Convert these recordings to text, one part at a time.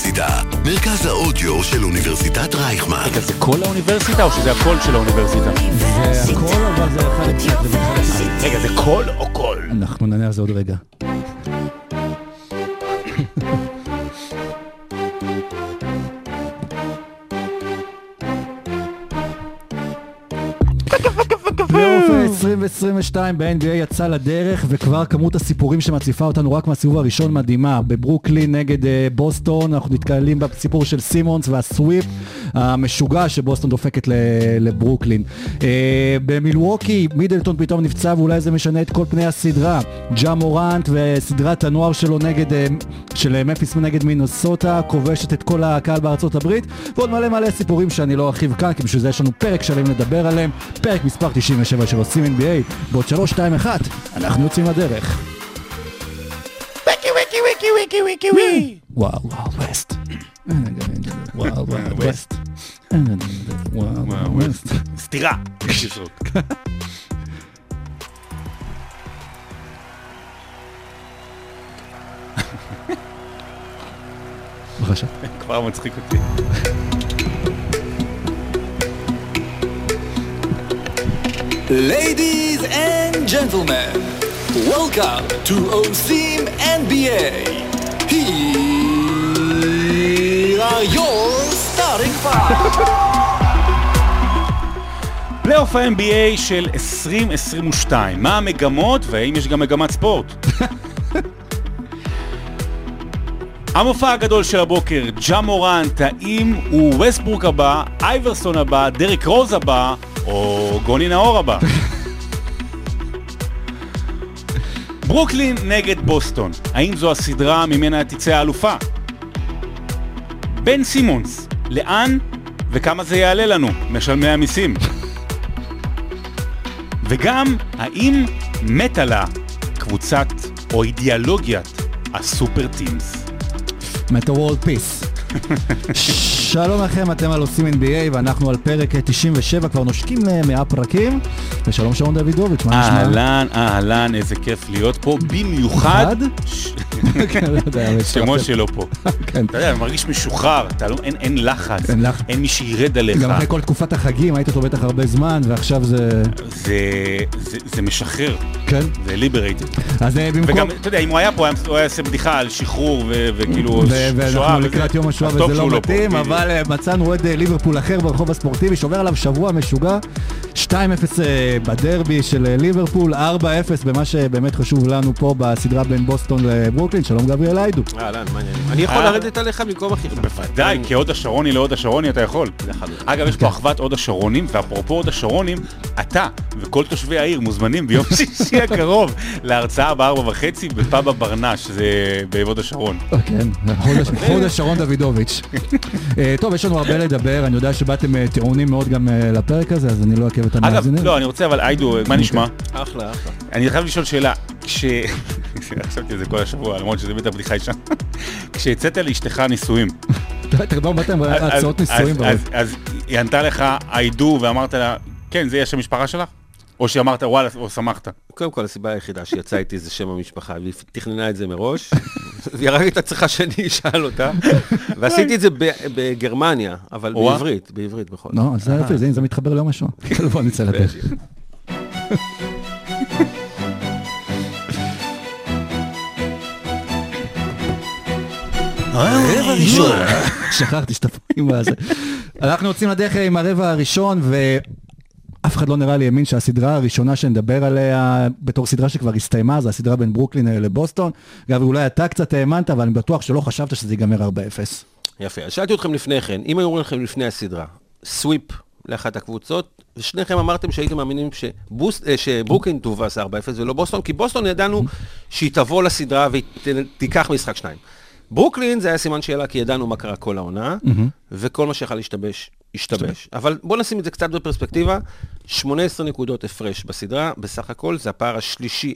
האוניברסיטה, מרכז האודיו של אוניברסיטת רייכמן. רגע, זה כל האוניברסיטה או שזה הקול של האוניברסיטה? זה הכל, אבל זה אחד. רגע, זה קול או קול? אנחנו נענה על זה עוד רגע. 2022 ב-NBA יצא לדרך, וכבר כמות הסיפורים שמציפה אותנו רק מהסיבוב הראשון מדהימה. בברוקלין נגד אה, בוסטון, אנחנו נתקלים בסיפור של סימונס וה sweep המשוגע שבוסטון דופקת לברוקלין. אה, במילווקי, מידלטון פתאום נפצע ואולי זה משנה את כל פני הסדרה. ג'ה מורנט וסדרת הנוער שלו נגד, אה, של מפיס נגד מינסוטה, כובשת את כל הקהל בארצות הברית, ועוד מלא מלא סיפורים שאני לא ארחיב כאן, כי בשביל זה יש לנו פרק שלם לדבר עליהם. פרק מספר 97 של עושים NBA, בעוד 3, 2, 1, אנחנו יוצאים לדרך. ויקי ויקי ויקי ויקי ויקי ווי! וואו וואו ווסט. וואו וואו ווסט. וואו וואו ווסט. סתירה. בבקשה. כבר מצחיק אותי. Ladies and gentlemen, welcome to OSIM NBA. Here are your starting five. פלייאוף ה-NBA של 2022, מה המגמות והאם יש גם מגמת ספורט? המופע הגדול של הבוקר, ג'ה מורנט, האם הוא ווסטברוק הבא, אייברסון הבא, דריק רוז הבא, או ג'וני נאור הבא? ברוקלין נגד בוסטון, האם זו הסדרה ממנה תצא האלופה? בן סימונס, לאן וכמה זה יעלה לנו, משלמי המיסים? וגם, האם מתה לה קבוצת או אידיאולוגיית הסופר טימס? מטה וורלד פיס. שלום לכם, אתם על עושים NBA ואנחנו על פרק 97, כבר נושקים ל-100 פרקים. ושלום שרון דוידוביץ', מה נשמע? אהלן, אהלן, איזה כיף להיות פה, במיוחד? כן, לא שמשה שלו פה. כן. אתה יודע, אני מרגיש משוחרר, לא- אין- לחץ, אין מי שירד עליך. גם אחרי כל תקופת החגים, היית איתו בטח הרבה זמן, ועכשיו זה... זה- משחרר, כן. זה ליברייטד. אז אה, במקום... וגם, אתה יודע, אם הוא היה פה, הוא היה עושה בדיחה על שחרור וכאילו שואה ואנחנו. לקראת יום השואה וזה לא פה, מתאים. אבל אה, מצאנו אוהד אה, ליברפול אחר ברחוב הספורטיבי, שעובר עליו שבוע משוגע, 2-0 אה, בדרבי של ליברפול, 4-0 במה שבאמת חשוב לנו פה בסדרה בין בוסטון לברוקלין, שלום גבריאל איידו. אהלן, מעניין. אני יכול אה. לרדת עליך במקום אחיך. בוודאי, כהוד השרוני להוד השרוני אתה יכול. אגב, יש פה אחוות הוד השרונים, ואפרופו הוד השרונים, אתה וכל תושבי העיר מוזמנים ביום שישי הקרוב להרצאה בארבע וחצי בפאב הברנש, זה בהוד השרון. כן, חוד השרון דוידוביץ'. אה, טוב, יש לנו הרבה לדבר, אני יודע שבאתם אה, טעונים מאוד גם לפרק הזה, אז אני לא אעכב את אגב, המאזינים. לא, אני רוצה, אבל איידו, מה נשמע? אחלה, אחלה. אני חייב לשאול שאלה, כש... חשבתי על זה כל השבוע, למרות שזה באמת הבדיחה ישנה. כשהצאת לאשתך נישואים, תרדום באתם אז- הצעות אז- נישואים אז- היא ענתה לך, I do, ואמרת לה, כן, זה יהיה שם משפחה שלך? או שאמרת, וואלה, או שמחת? קודם כל, הסיבה היחידה שיצא איתי זה שם המשפחה, והיא תכננה את זה מראש, והיא רק הייתה צריכה שאני אשאל אותה, ועשיתי את זה בגרמניה, אבל. בעברית, בעברית בכל זאת. לא, זה מתחבר ליום השואה. בוא נצא לדרך. רבע ראשון. שכחתי שאתה פה עם הזה. אנחנו יוצאים לדרך עם הרבע הראשון, ואף אחד לא נראה לי האמין שהסדרה הראשונה שנדבר עליה, בתור סדרה שכבר הסתיימה, זה הסדרה בין ברוקלין אה, לבוסטון. אגב, אולי אתה קצת האמנת, אבל אני בטוח שלא חשבת שזה ייגמר 4-0. יפה, אז שאלתי אתכם לפני כן, אם היו אומרים לכם לפני הסדרה, סוויפ לאחת הקבוצות, ושניכם אמרתם שהייתם מאמינים שבוס, אה, שברוקלין תובס 4-0 ולא בוסטון, כי בוסטון ידענו שהיא תבוא לסדרה והיא תיקח משחק שניים. ברוקלין זה היה סימן שאלה, כי ידענו מה קרה כל העונה, וכל מה שיכול להשתבש, השתבש. אבל בואו נשים את זה קצת בפרספקטיבה, 18 נקודות הפרש בסדרה, בסך הכל זה הפער השלישי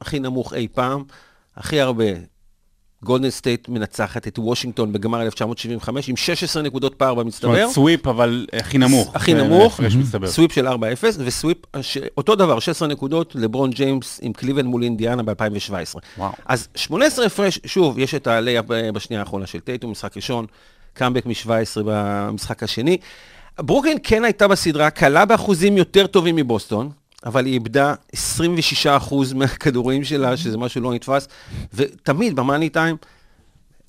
הכי נמוך אי פעם, הכי הרבה גולדן סטייט מנצחת את וושינגטון בגמר 1975 עם 16 נקודות פער זאת במצטבר. אומרת, סוויפ, אבל הכי נמוך. הכי זה נמוך. סוויפ של 4-0, וסוויפ, ש- אותו דבר, 16 נקודות, לברון ג'יימס עם קליבלנד מול אינדיאנה ב-2017. וואו. אז 18 הפרש, שוב, יש את הלייפ בשנייה האחרונה של טייטום, משחק ראשון, קאמבק מ-17 במשחק השני. ברוקלין כן הייתה בסדרה קלה באחוזים יותר טובים מבוסטון, אבל היא איבדה 26% מהכדורים שלה, שזה משהו לא נתפס, ותמיד במאני טיים,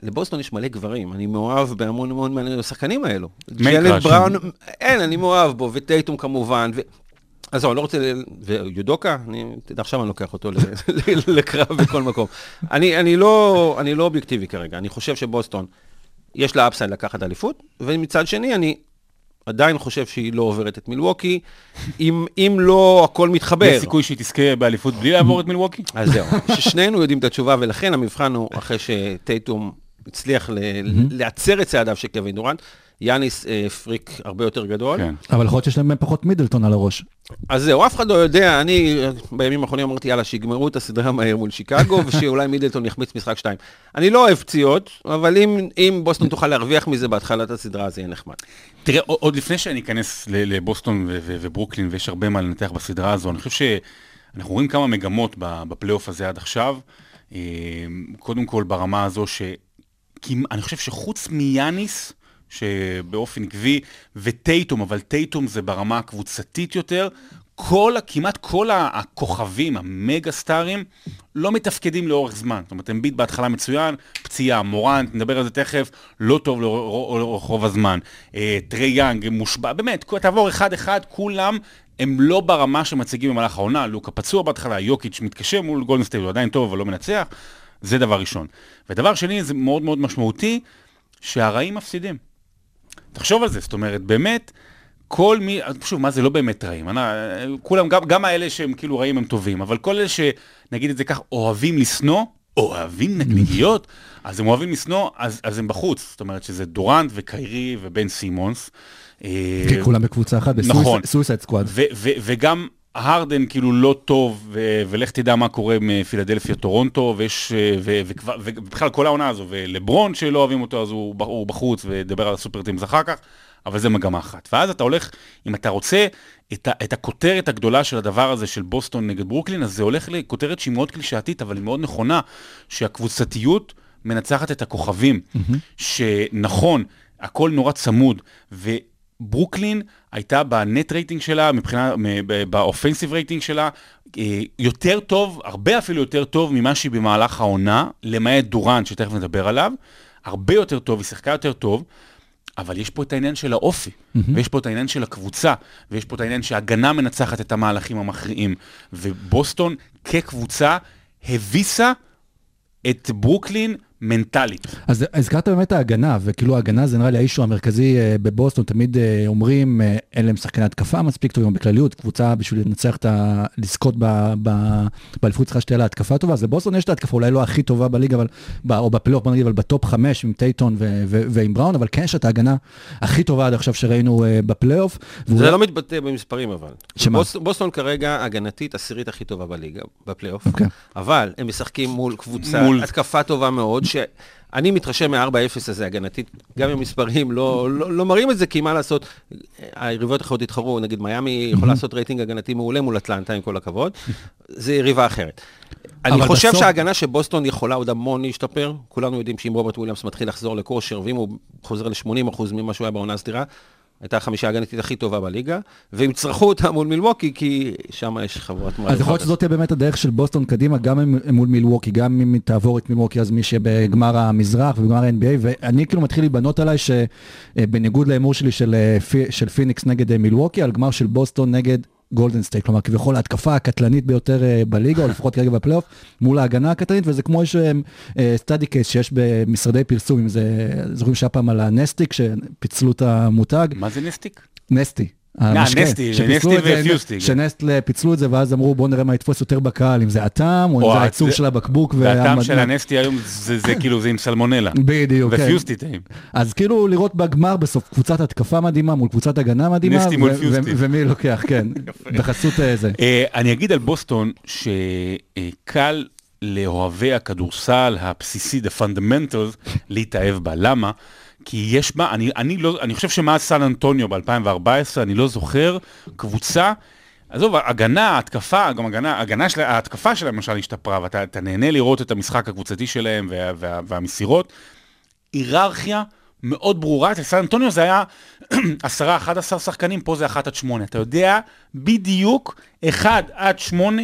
לבוסטון יש מלא גברים, אני מאוהב בהמון המון מהשחקנים האלו. ג'לד. בראון, אין, אני מאוהב בו, וטייטום כמובן, ו... אז אני לא רוצה, ויודוקה, אני, עכשיו אני לוקח אותו לקרב בכל מקום. אני, אני, לא, אני לא אובייקטיבי כרגע, אני חושב שבוסטון, יש לה אפסייד לקחת אליפות, ומצד שני, אני עדיין חושב שהיא לא עוברת את מילווקי, אם, אם לא הכל מתחבר. יש סיכוי שהיא תזכה באליפות בלי לעבור את מילווקי? אז זהו, ששנינו יודעים את התשובה, ולכן המבחן הוא אחרי שטייטום הצליח ל- להצר את צעדיו של קווין דורנט, יאניס אה, פריק הרבה יותר גדול. כן. אבל יכול להיות שיש להם פחות מידלטון על הראש. אז זהו, אף אחד לא יודע, אני אה, בימים האחרונים אמרתי, יאללה, שיגמרו את הסדרה מהר מול שיקגו, ושאולי מידלטון יחמיץ משחק שתיים. אני לא אוהב פציעות, אבל אם, אם בוסטון תוכל להרוויח מזה בהתחלת הסדרה, זה יהיה נחמד. תראה, עוד- לפני שאני אכנס ל- לבוסטון וברוקלין, ויש הרבה מה לנתח בסדרה הזו, אני חושב שאנחנו רואים כמה מגמות ב- בפלייאוף הזה עד עכשיו. אה, קודם כל ברמה הזו שאני חושב שחוץ מיאניס, שבאופן עקבי, וטייטום, אבל טייטום זה ברמה הקבוצתית יותר, כל, כמעט כל הכוכבים, המגה סטארים, לא מתפקדים לאורך זמן. זאת אומרת, אמביט בהתחלה מצוין, פציעה, מורנט, נדבר על זה תכף, לא טוב לאור- לאורך רוב הזמן. אה, טרי יאנג, מושבע, באמת, תעבור אחד-אחד, כולם הם לא ברמה שמציגים במהלך העונה. לוקה פצוע בהתחלה, יוקיץ' מתקשר מול גולדן סטייט, הוא עדיין טוב, אבל לא מנצח. זה דבר ראשון. ודבר שני, זה מאוד מאוד משמעותי, שהרעים מפסידים. תחשוב על זה, זאת אומרת, באמת, כל מי, שוב, מה זה לא באמת רעים, אני, כולם, גם, גם האלה שהם כאילו רעים הם טובים, אבל כל אלה שנגיד את זה כך, אוהבים לשנוא, אוהבים נקניקיות, אז הם אוהבים לשנוא, אז, אז הם בחוץ, זאת אומרת שזה דורנט וקיירי ובן סימונס. אה, כי כולם בקבוצה אחת, נכון. בסויסייד סקוואד. ו- ו- וגם הרדן כאילו לא טוב, ו- ולך תדע מה קורה מפילדלפיה טורונטו, ויש, ו- וכבר- ובכלל כל העונה הזו, ולברון שלא אוהבים אותו אז הוא, הוא בחוץ, ודבר על הסופר טימס אחר כך, אבל זה מגמה אחת. ואז אתה הולך, אם אתה רוצה את, ה- את הכותרת הגדולה של הדבר הזה של בוסטון נגד ברוקלין, אז זה הולך לכותרת שהיא מאוד קלישאתית, אבל היא מאוד נכונה, שהקבוצתיות מנצחת את הכוכבים, שנכון, הכל נורא צמוד, וברוקלין הייתה ב net rating שלה, מבחינה, ב offensive rating שלה, אה, יותר טוב, הרבה אפילו יותר טוב ממה שהיא במהלך העונה, למעט דוראנט, שתכף נדבר עליו, הרבה יותר טוב, היא שיחקה יותר טוב, אבל יש פה את העניין של האופי, mm-hmm. ויש פה את העניין של הקבוצה, ויש פה את העניין שההגנה מנצחת את המהלכים המכריעים, ובוסטון כקבוצה הביסה את ברוקלין מנטלית. אז הזכרת באמת ההגנה, וכאילו ההגנה זה נראה לי ה issue המרכזי אה, בבוסטון, תמיד אה, אומרים, אה, אין להם שחקני התקפה מספיק טובים בכלליות, קבוצה בשביל לנצח את ה... לזכות באליפות צריכה שתהיה לה התקפה טובה, אז לבוסטון יש את ההתקפה, אולי לא הכי טובה בליגה, אבל, ב- או בפלייאוף, בוא נגיד, אבל ב top חמש עם טייטום ו- ו- ועם בראון, אבל כן יש את ההגנה הכי טובה עד עכשיו שראינו בפלייאוף. זה ואולי- לא מתבטא במספרים אבל. שמה? בוסטון, בוסטון כרגע הגנתית עשירית הכי טובה בליגה, בפלייאוף. אוקיי. אבל הם משחקים מול קבוצה, מול- התקפה טובה מאוד, שאני מתרשם מ-4-0 הזה הגנתית, גם אם המספרים לא, לא, לא מראים את זה, כי מה לעשות, היריבות האחרות התחרו, נגיד מיאמי יכול לעשות רייטינג הגנתי מעולה מול אטלנטה, עם כל הכבוד, זה יריבה אחרת. אני חושב בסוף- שההגנה של בוסטון יכולה עוד המון להשתפר. כולנו יודעים שאם רוברט וויליאמס מתחיל לחזור לכושר, ואם הוא חוזר ל-80% ממה שהוא היה בעונה הסדירה, הייתה החמישה ההגנתית הכי טובה בליגה, והם צרכו אותה מול מילווקי, כי שם יש חבורת אז יכול להיות שזאת תהיה באמת הדרך של בוסטון קדימה, גם מול מילווקי, גם אם תעבור את מילווקי, אז מי שבגמר המזרח ובגמר ה-NBA, ואני כאילו מתחיל להיבנות עליי שבניגוד להימור שלי של, אה, של פיניקס נגד אה, מילווקי, על גמר של בוסטון נגד גולדן סטייט, כלומר כביכול ההתקפה הקטלנית ביותר אה, בליגה, או לפחות כרגע בפלייאוף, מול ההגנה הקטלנית, וזה כמו יש study case שיש במשרדי פרסום, אם זה, זוכרים שהיה פעם על הנסטיק, שפיצלו את המותג, מה זה נסטיק? נסטי. אה, המשקה, נסטי, שפיצלו נסטי את זה, ופיוסטי. שנסטלה פיצלו את זה, ואז אמרו בוא נראה מה יתפוס יותר בקהל, אם זה הטעם, או אם זה ה- העיצוב זה- של הבקבוק. והטעם של הנסטי היום זה זה כאילו זה עם סלמונלה. בדיוק, כן. ופיוסטי טעים. אז כאילו לראות בגמר בסוף קבוצת התקפה מדהימה מול קבוצת הגנה מדהימה, נסטי מול פיוסטי. ומי לוקח, כן, בחסות אה, זה. אה, אני אגיד על בוסטון שקל לאוהבי הכדורסל הבסיסי, the fundamentals, להתאהב בה. למה? כי יש בה, אני, אני, לא, אני חושב שמאז סן אנטוניו ב-2014, אני לא זוכר קבוצה, עזוב, הגנה, התקפה, גם הגנה, הגנה של, ההתקפה שלהם למשל השתפרה, ואתה אתה נהנה לראות את המשחק הקבוצתי שלהם וה, וה, והמסירות. היררכיה מאוד ברורה, אצל סן אנטוניו זה היה 10-11 שחקנים, פה זה 1 עד 8. אתה יודע בדיוק 1 עד 8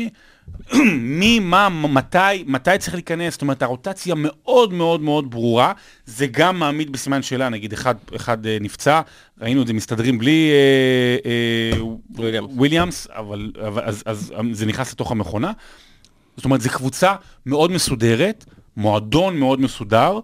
מי, מה, מתי, מתי צריך להיכנס, זאת אומרת, הרוטציה מאוד מאוד מאוד ברורה, זה גם מעמיד בסימן שאלה, נגיד אחד, אחד אה, נפצע, ראינו את זה מסתדרים בלי אה, אה, וויליאמס. אבל, אבל אז, אז זה נכנס לתוך המכונה. זאת אומרת, זו קבוצה מאוד מסודרת, מועדון מאוד מסודר,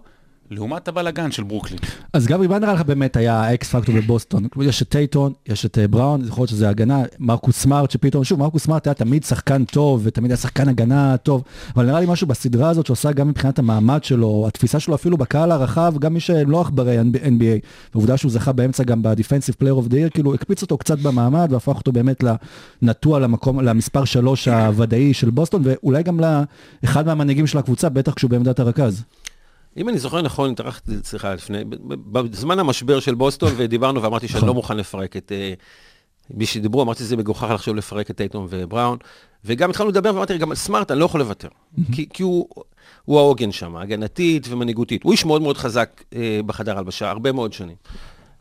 לעומת הבלאגן של ברוקלין. אז גבי, מה נראה לך באמת היה ה X factor בבוסטון? כלומר, יש את טייטום, יש את אה, בראון, יכול להיות שזה הגנה, מרקוס סמארט שפתאום, שוב, מרקוס סמארט היה תמיד שחקן טוב, ותמיד היה שחקן הגנה טוב, אבל נראה לי משהו בסדרה הזאת שעושה גם מבחינת המעמד שלו, התפיסה שלו אפילו בקהל הרחב, גם מי שהם לא עכברי NBA, ועובדה שהוא זכה באמצע גם ב Defensive Player of the Year, כאילו הקפיץ אותו קצת במעמד, והפך אותו באמת לנטוע למקום, למספר שלוש הוודאי של בוסטון, ואולי גם לאחד מהמנהיגים של הקבוצה, בטח כשהוא בעמדת הרכז. אם אני זוכר נכון, התארחתי, סליחה, לפני, בזמן המשבר של בוסטון, ודיברנו ואמרתי שאני לא מוכן לפרק את... אה, מי שדיברו, אמרתי שזה מגוחך לחשוב לפרק את טייטום ובראון, וגם התחלנו לדבר ואמרתי, גם על סמארט אני לא יכול לוותר, כי, כי הוא, הוא העוגן שם, הגנתית ומנהיגותית. הוא איש מאוד מאוד חזק אה, בחדר הלבשה, הרבה מאוד שנים.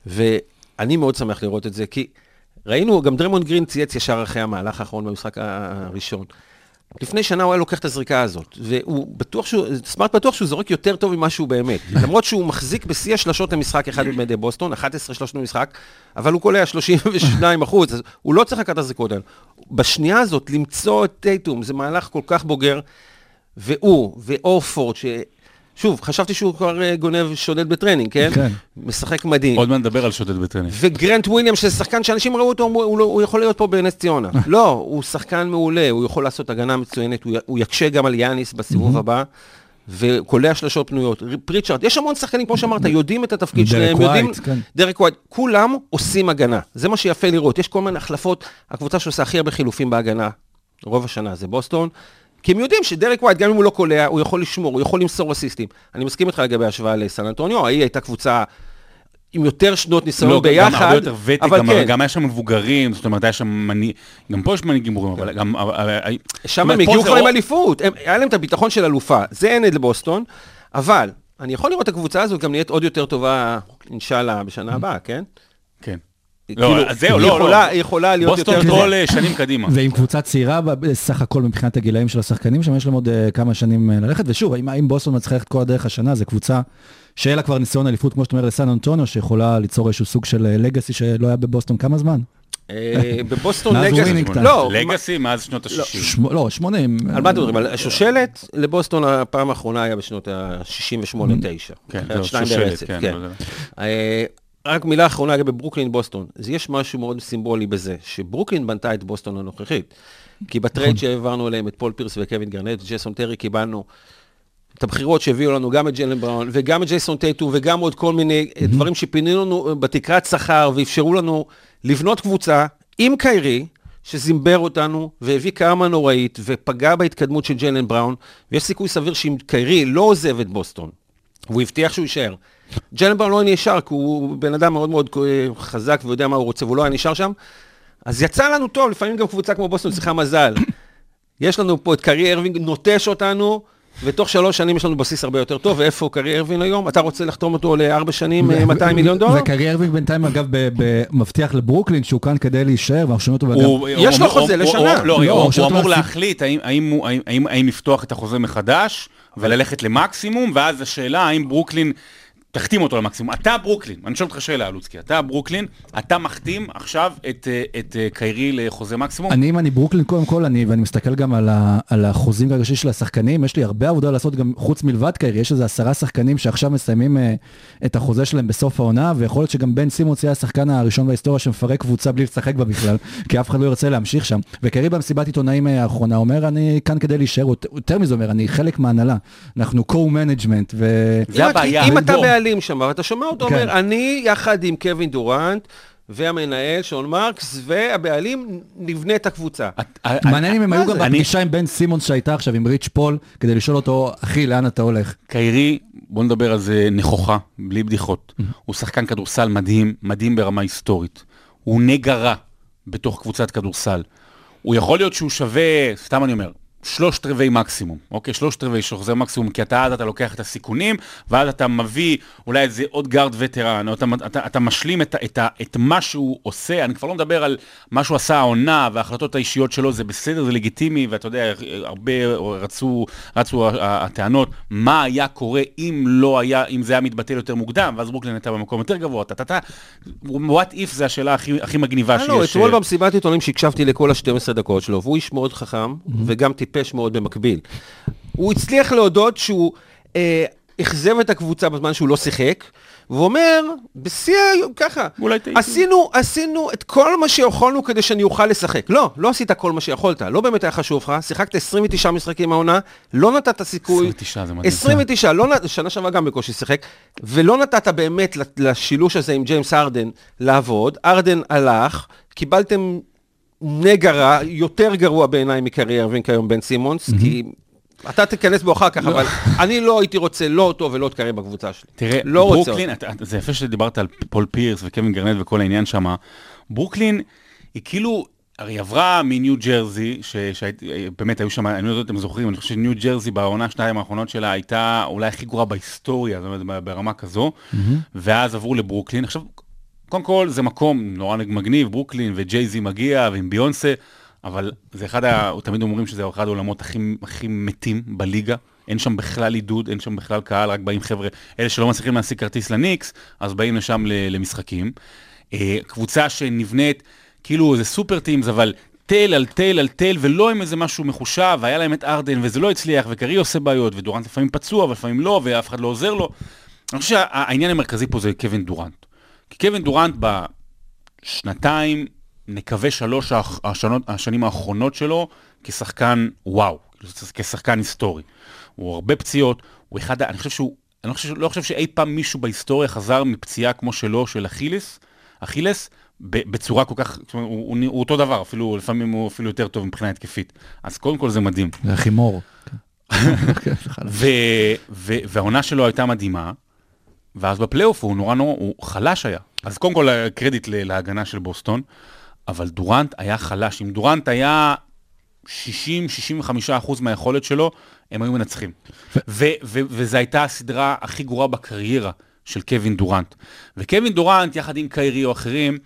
ואני מאוד שמח לראות את זה, כי ראינו, גם דרמון גרין צייץ ישר אחרי המהלך האחרון במשחק הראשון. לפני שנה הוא היה לוקח את הזריקה הזאת, והוא בטוח שהוא, סמארט בטוח שהוא זורק יותר טוב ממה שהוא באמת. למרות שהוא מחזיק בשיא השלשות למשחק אחד במדי בוסטון, 11 שלושות למשחק, אבל הוא קולע 32 אחוז, אז הוא לא צריך לקחת את הזריקות האלה. בשנייה הזאת, למצוא את טייטום, זה מהלך כל כך בוגר, והוא, והורפורד. שוב, חשבתי שהוא כבר אה, גונב שודד בטרנינג, כן? כן. משחק מדהים. עוד מעט נדבר על שודד בטרנינג. וגרנט וויליאם, שזה שחקן שאנשים ראו אותו, הוא, לא, הוא יכול להיות פה בנס ציונה. לא, הוא שחקן מעולה, הוא יכול לעשות הגנה מצוינת, הוא, הוא יקשה גם על יאניס בסיבוב הבא, וקולע שלשות פנויות. פריצ'ארד, יש המון שחקנים, כמו שאמרת, יודעים את התפקיד שלהם, ווייט, יודעים... כן. דרק ווייט, כולם עושים הגנה, זה מה שיפה לראות. יש כל מיני החלפות, הקבוצה שעושה הכי הרבה חילופים בהגנה, רוב השנה זה בוסטון. כי הם יודעים שדרק ווייט, גם אם הוא לא קולע, הוא יכול לשמור, הוא יכול למסור אסיסטים. אני מסכים איתך לגבי ההשוואה לסן אנטוניו, ההיא הייתה קבוצה עם יותר שנות ניסיון לא, ביחד. גם הרבה יותר ותק, אבל גם, כן. גם היה שם מבוגרים, זאת אומרת, היה שם מנהיג, גם פה יש מנהיגים ברורים, אבל גם... שם הם הגיעו כבר עם אליפות, הם- היה להם את הביטחון של אלופה. זה אין את לבוסטון, אבל אני יכול לראות את הקבוצה הזאת גם נהיית עוד יותר טובה, אינשאללה, בשנה הבאה, כן? כן. כאילו, לא, אז זהו, לא, לא. היא יכולה להיות יותר בוסטון. כל אה, שנים קדימה. ועם קבוצה צעירה בסך הכל מבחינת הגילאים של השחקנים שם, יש להם עוד אה, כמה שנים אה, ללכת, ושוב, האם בוסטון מצליחה ללכת כל הדרך השנה, זו קבוצה שאין לה כבר ניסיון אליפות, כמו שאתה אומר, לסן אנטוניו, שיכולה ליצור איזשהו סוג של לגאסי שלא היה בבוסטון כמה זמן? בבוסטון לגאסי. לא, לגאסי מאז שנות ה-60. שמ... לא, 80. על מה אתם מדברים? על השושלת לבוסטון הפעם האחרונה היה בשנות ה-68-9. כן, לא, שניים שושלת, ברצף, כן, רק מילה אחרונה לגבי ברוקלין בוסטון. אז יש משהו מאוד סימבולי בזה, שברוקלין בנתה את בוסטון הנוכחית. כי בטרייד שהעברנו אליהם את פול פירס וקווין גארנט, ג'ייסון טרי, קיבלנו את הבחירות שהביאו לנו גם את ג'לן בראון וגם את ג'ייסון טייטום וגם עוד כל מיני אה, דברים שפינינו לנו בתקרת שכר ואפשרו לנו לבנות קבוצה עם קיירי, שזימבר אותנו והביא קרמה נוראית ופגע בהתקדמות של ג'לן בראון, ויש סיכוי סביר שאם קיירי לא עוזב את בוסטון, והוא הבטיח שהוא יישאר. ג'לן בראון לא נשאר, כי הוא בן אדם מאוד מאוד אה, חזק ויודע מה הוא רוצה, והוא לא היה נשאר שם. אז יצא לנו טוב, לפעמים גם קבוצה כמו בוסטון צריכה מזל. יש לנו פה את קיירי ארווינג, נוטש אותנו, ותוך שלוש שנים יש לנו בסיס הרבה יותר טוב, ואיפה קיירי ארווינג היום? אתה רוצה לחתום אותו לארבע שנים, אה, 200 מיליון דולר? וקיירי ארווינג בינתיים, אגב, מבטיח לברוקלין שהוא כאן כדי להישאר, ואנחנו שומעים אותו. הוא- יש לו חוזה לשנה. הוא- לא, לא, הוא אמור להחליט האם לפתוח את החוזה מחדש וללכת למקסימום, ואז השאלה האם ברוקלין תחתים אותו למקסימום. אתה ברוקלין, אני שואל אותך שאלה, לוצקי, אתה ברוקלין, אתה מחתים עכשיו את אה, את, אה, קיירי לחוזה מקסימום? אני, אם אני ברוקלין, קודם כל, אני, ואני מסתכל גם על, ה, על החוזים הראשי של השחקנים, יש לי הרבה עבודה לעשות גם חוץ מלבד קיירי, יש איזה עשרה שחקנים שעכשיו מסיימים אה, את החוזה שלהם בסוף העונה, ויכול להיות שגם בן סימונס יהיה השחקן הראשון בהיסטוריה שמפרק קבוצה בלי לשחק בה בכלל, כי אף אחד לא ירצה להמשיך שם. וקיירי במסיבת עיתונאים אה, האחרונה אומר, אני כאן כדי להישאר, יותר מזה אומר, אני חלק מההנהלה, אנחנו co-management, ו... זה הבעיה. אם אתה. בעלים שם, ואתה שומע אותו כן. אומר, אני יחד עם קווין דורנט, והמנהל, שון מרקס, והבעלים, נבנה את הקבוצה. מעניין אם הם מה היו? גם אני- בפגישה עם בן סימונס שהייתה עכשיו עם ריץ' פול, כדי לשאול אותו, אחי, לאן אתה הולך? קיירי, בוא נדבר על זה נכוחה, בלי בדיחות. הוא שחקן כדורסל מדהים, מדהים ברמה היסטורית. הוא נגע רע בתוך קבוצת כדורסל. הוא יכול להיות שהוא שווה, סתם אני אומר, שלושת רבעי מקסימום, אוקיי? שלושת רבעי שוחזר מקסימום, כי אתה אז אתה לוקח את הסיכונים, ואז אתה מביא אולי איזה עוד גארד וטרן, או אתה, אתה, אתה משלים את, את, את מה שהוא עושה, אני כבר לא מדבר על מה שהוא עשה העונה וההחלטות האישיות שלו, זה בסדר, זה לגיטימי, ואתה יודע, הרבה רצו, רצו הטענות, מה היה קורה אם לא היה, אם זה היה מתבטל יותר מוקדם, ואז ברוקלין הייתה במקום יותר גבוה, אתה, אתה, אתה, what if זה השאלה הכי, הכי מגניבה שיש. לא, אתמול אה, במסיבת עיתונים שהקשבתי לכל ה-12 דקות שלו, והוא איש מאוד חכם, וגם טיפש מאוד במקביל. הוא הצליח להודות שהוא אה, אכזב את הקבוצה בזמן שהוא לא שיחק, והוא אומר, בשיא ה... ככה, אולי טעיתי. עשינו, עשינו את כל מה שיכולנו כדי שאני אוכל לשחק. לא, לא עשית כל מה שיכולת, לא באמת היה חשוב לך, שיחקת 29 משחקים העונה, לא נתת סיכוי. 29 זה מדהים. 29, לא, שנה שעברה גם בקושי שיחק, ולא נתת באמת לשילוש הזה עם ג'יימס הארדן לעבוד, הארדן הלך, קיבלתם נגע רע, יותר גרוע בעיניי מקיירי ארווינג כיום בן סימונס, כי אתה תיכנס בו אחר כך, אבל אני לא הייתי רוצה לא אותו ולא את קיירי בקבוצה שלי. תראה, לא ברוקלין, אתה, אתה, זה יפה שדיברת על פול פירס וקווין גארנט וכל העניין שם. ברוקלין היא כאילו, הרי עברה מניו ג'רזי, שבאמת היו שם, אני לא יודע אם אתם זוכרים, אני חושב שניו ג'רזי בעונה שנתיים האחרונות שלה הייתה אולי הכי גרועה בהיסטוריה, זאת אומרת, ברמה כזו, ואז עברו לברוקלין. עכשיו, קודם כל זה מקום נורא מגניב, ברוקלין וג'ייזי מגיע ועם ביונסה, אבל זה אחד, ה... תמיד אומרים שזה אחד האולמות הכי, הכי מתים בליגה. אין שם בכלל עידוד, אין שם בכלל קהל, רק באים חבר'ה, אלה שלא מצליחים להשיג כרטיס לניקס, אז באים לשם למשחקים. אה, קבוצה שנבנית, כאילו זה super teams, אבל טלאי על טלאי על טלאי, ולא עם איזה משהו מחושב, והיה להם את הארדן, וזה לא הצליח, וקיירי עושה בעיות, ודורנט לפעמים פצוע, ולפעמים לא, ואף אחד לא עוזר לו. אני חושב שהעניין המרכזי פה זה קווין דורנט. כי קווין דורנט בשנתיים, נקווה שלוש השנות, השנים האחרונות שלו, כשחקן וואו, כשחקן היסטורי. הוא הרבה פציעות, הוא אחד, אני חושב שהוא, אני לא חושב, לא חושב שאי פעם מישהו בהיסטוריה חזר מפציעה כמו שלו, של אכילס, אכילס, בצורה כל כך, זאת אומרת, הוא, הוא, הוא אותו דבר, אפילו, לפעמים הוא אפילו יותר טוב מבחינה התקפית. אז קודם כל זה מדהים. זה חימור. כן, סליחה. ו, ו, והעונה שלו הייתה מדהימה, ואז בפלייאוף הוא נורא נורא, הוא חלש היה. אז קודם כל קרדיט להגנה של בוסטון, אבל דורנט היה חלש. אם דורנט היה 60-65% מהיכולת שלו, הם היו מנצחים. ו- ו- וזו הייתה הסדרה הכי גרועה בקריירה של קווין דורנט. וקווין דורנט, יחד עם קיירי או אחרים,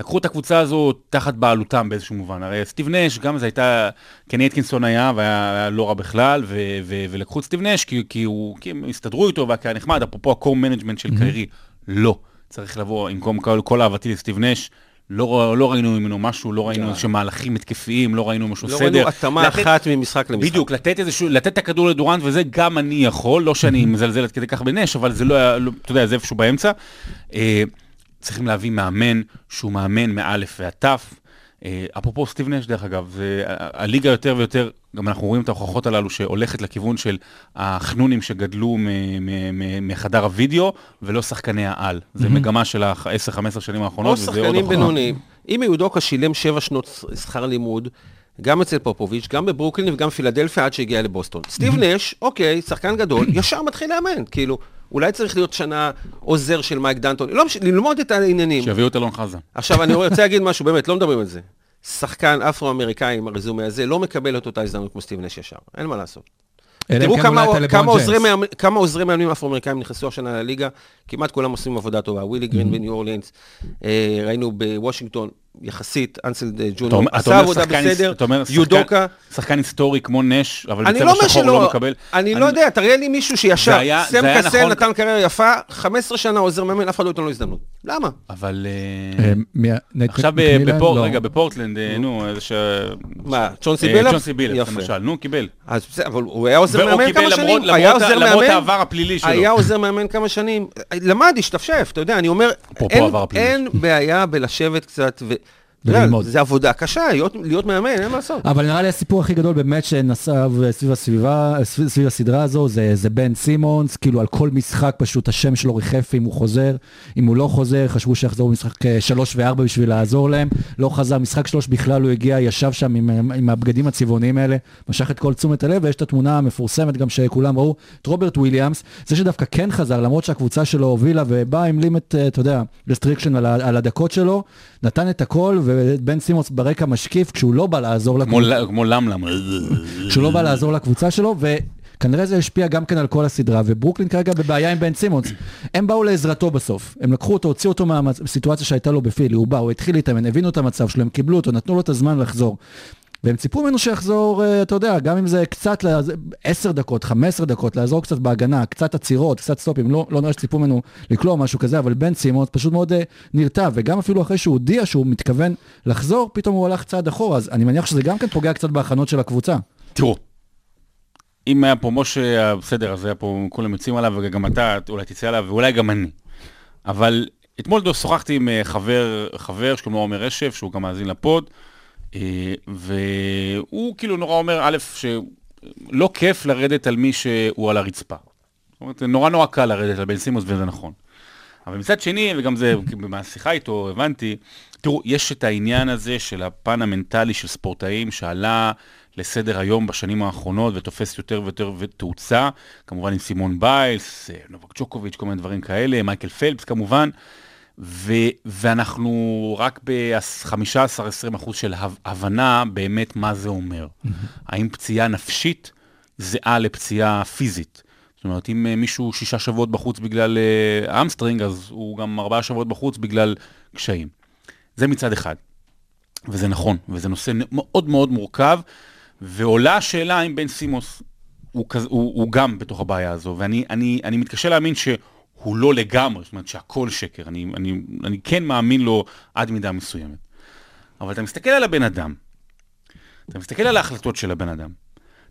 לקחו את הקבוצה הזו תחת בעלותם באיזשהו מובן. הרי סטיב נש, גם זה הייתה, קני אטקינסון היה, והיה היה לא רע בכלל, ו- ו- ולקחו את סטיב נש כי, כי, הוא, כי הם הסתדרו איתו והיה נחמד, אפרופו ה co-management של קיירי. לא. צריך לבוא, עם כל, כל, אהבתי לסטיב נש, לא, לא ראינו ממנו משהו, לא ראינו איזשהם מהלכים התקפיים, לא ראינו משהו לא סדר. ראינו התאמה לתת- אחת ממשחק למשחק. בדיוק, לתת איזשהו, לתת את הכדור לדורנט, וזה גם אני יכול, לא שאני מזלזל עד כדי כך בנש, אבל זה לא היה, לא- אתה יודע, זה איפשהו באמצע. אה, צריכים להביא מאמן שהוא מאמן מאלף ועד תף. אה, אפרופו סטיב נש, דרך אגב, זה, ה- הליגה יותר ויותר, גם אנחנו רואים את ההוכחות הללו שהולכת לכיוון של החנונים שגדלו מחדר הוידאו, ולא שחקני העל. זה מגמה של ה-10-15 שנים או האחרונות, וזה עוד שחקנים. בינוניים. אם יהודוקה שילם שבע שנות שכר לימוד, גם אצל פופוביץ', גם בברוקלין וגם פילדלפיה עד שהגיע לבוסטון. סטיב נש, אוקיי, שחקן גדול, ישר מתחיל לאמן. כאילו, אולי צריך להיות שנה עוזר של מייק דנטוני, לא משנה, ללמוד את העניינים. שיביאו את אלון חזן. עכשיו, אני רוצה להגיד משהו, באמת, לא מדברים על זה. שחקן אפרו-אמריקאי עם הרזומה הזה לא מקבל את אותה הזדמנות כמו סטיב נש ישר, אין מה לעשות. תראו כן כמה, עוזרי כמה מאמנים אפרו-אמריקאים נכנסו השנה לליגה, כמעט כולם עושים עבודה טובה. ווילי גרין בניו אורלינס, אה, ראינו בוושינגטון, יחסית, אנסלד אה, אתה ג'וניור, עשה עבודה בסדר, אתה אומר שחקן- יודוקה, שחקן היסטורי כמו נש, אבל אני בצבע לא שחור הוא לא מקבל. אני לא יודע, תראה לי מישהו שישר, סם קסל נכון. נתן קריירה יפה, 15 שנה עוזר מאמן, אף אחד לא ייתן לו הזדמנות. למה? אבל... אה, אה, עכשיו ב- מקמילן? בפור- לא. רגע, בפורטלנד, אה, נו, איזה ש... מה, צ'ונסי אה, בילאפ? צ'ונסי בילאפ. למשל, נו, קיבל. אז בסדר, אבל הוא היה עוזר מאמן כמה למרות- שנים, היה למרות עוזר למרות מאמן, העבר הפלילי שלו. היה עוזר מאמן כמה שנים, למד, השתפשף, אתה יודע, אני אומר, אין- בעיה בלשבת קצת, וללמוד. זה עבודה קשה, להיות- להיות מאמן, אין מה לעשות. אבל נראה לי הסיפור הכי גדול באמת שנסב סביב הסביבה, סביב, סביב הסדרה הזו, זה, זה בן סימונס, כאילו על כל משחק פשוט השם שלו ריחף אם הוא חוזר, אם הוא לא חוזר, חשבו שיחזרו במשחק אה, שלוש וארבע בשביל לעזור להם, לא חזר, משחק שלוש בכלל הוא הגיע, ישב שם עם, אה, עם הבגדים הצבעוניים האלה, משך את כל תשומת הלב, ויש את התמונה המפורסמת גם שכולם ראו, את רוברט וויליאמס, זה שדווקא כן חזר, למרות שהקבוצה שלו הובילה ובא עם לימט, אה, אתה יודע, restriction על, על הדקות שלו, נתן את הכל, ובן סימונס ברקע משקיף כשהוא לא בא לעזור לקבוצה. כמו למלם. שהוא לא בא לעזור לקבוצה שלו, וכנראה זה השפיע גם כן על כל הסדרה, וברוקלין כרגע בבעיה עם בן סימונס. הם באו לעזרתו בסוף, הם לקחו אותו, הוציאו אותו מהסיטואציה שהייתה לו בפילי, הוא בא, הוא התחיל להתאמן, הבינו את המצב שלו, הם קיבלו אותו, נתנו לו את הזמן לחזור. והם ציפו ממנו שיחזור, אה, אתה יודע, גם אם זה קצת, 10 דקות, 15 דקות, לעזור קצת בהגנה, קצת עצירות, קצת סטופים, לא, לא נראה שציפו ממנו לקלוע משהו כזה, אבל בן סימונס פשוט מאוד אה, נרתע, וגם אפילו אחרי שהוא הודיע שהוא מתכוון לחזור, פתאום הוא הלך צעד אחורה, אז אני מניח שזה גם כן פוגע קצת בהכנות של הקבוצה. תראו, אם היה פה משה, בסדר, אז היה פה, כולם יוצאים עליו, וגם אתה אולי תצא עליו, ואולי גם אני. אבל אתמול שוחחתי עם אה, חבר, חבר שקוראים לו עומר רשף, שהוא גם מאזין לפוד, והוא כאילו נורא אומר, א', שלא כיף לרדת על מי שהוא על הרצפה. זאת אומרת, נורא נורא קל לרדת על בן סימוס, וזה נכון. אבל מצד שני, וגם זה, מהשיחה איתו הבנתי, תראו, יש את העניין הזה של הפן המנטלי של ספורטאים שעלה לסדר היום בשנים האחרונות ותופס יותר ויותר תאוצה, כמובן עם סימון ביילס, אה, נובק ג'וקוביץ', כל מיני דברים כאלה, מייקל פלפס כמובן, ו- ואנחנו רק ב-15-20 אחוז של הב- הבנה באמת מה זה אומר. האם פציעה נפשית זהה לפציעה פיזית? זאת אומרת, אם אה, מישהו שישה שבועות בחוץ בגלל אה, hamstring, אז הוא גם ארבעה שבועות בחוץ בגלל קשיים. זה מצד אחד. וזה נכון, וזה נושא מאוד מאוד מורכב, ועולה השאלה אם בן סימונס הוא, הוא, הוא גם בתוך הבעיה הזו, ואני אני, אני מתקשה להאמין שהוא לא לגמרי, זאת אומרת שהכל שקר, אני, אני, אני כן מאמין לו עד מידה מסוימת. אבל אתה מסתכל על הבן אדם, אתה מסתכל על ההחלטות של הבן אדם,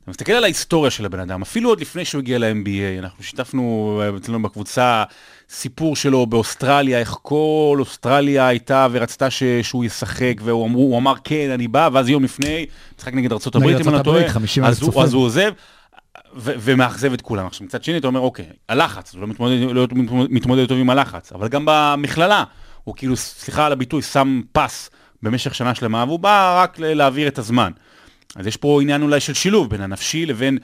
אתה מסתכל על ההיסטוריה של הבן אדם, אפילו עוד לפני שהוא הגיע ל-NBA, אנחנו שיתפנו אצלנו בקבוצה סיפור שלו באוסטרליה, איך כל אוסטרליה הייתה ורצתה ש... שהוא ישחק, והוא אמר, הוא אמר כן, אני בא, ואז יום לפני, משחק נגד ארה"ב, אם אני לא טועה, 50 אז, אלף הוא- צופים. אז הוא עוזב. ו- ומאכזב את כולם. עכשיו מצד שני אתה אומר אוקיי, הלחץ, הוא לא מתמודד, לא מתמודד, טוב עם הלחץ, אבל גם במכללה, הוא כאילו, סליחה על הביטוי, שם פס במשך שנה שלמה, והוא בא רק להעביר את הזמן. אז יש פה עניין אולי של שילוב בין הנפשי לבין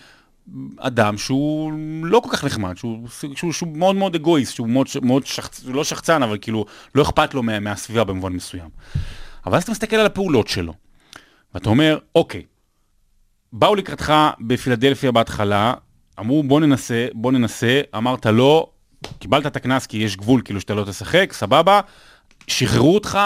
אדם שהוא לא כל כך נחמד, שהוא, שהוא, שהוא מאוד מאוד אגואיסט, שהוא מאוד, מאוד שחצ... לא שחצן, אבל כאילו לא אכפת לו מה, מהסביבה במובן מסוים. אבל אז אתה מסתכל על הפעולות שלו, ואתה אומר, אוקיי, באו לקראתך בפילדלפיה בהתחלה, אמרו בוא ננסה, בוא ננסה, אמרת לא, קיבלת את הקנס כי יש גבול כאילו שאתה לא תשחק, סבבה, שחררו אותך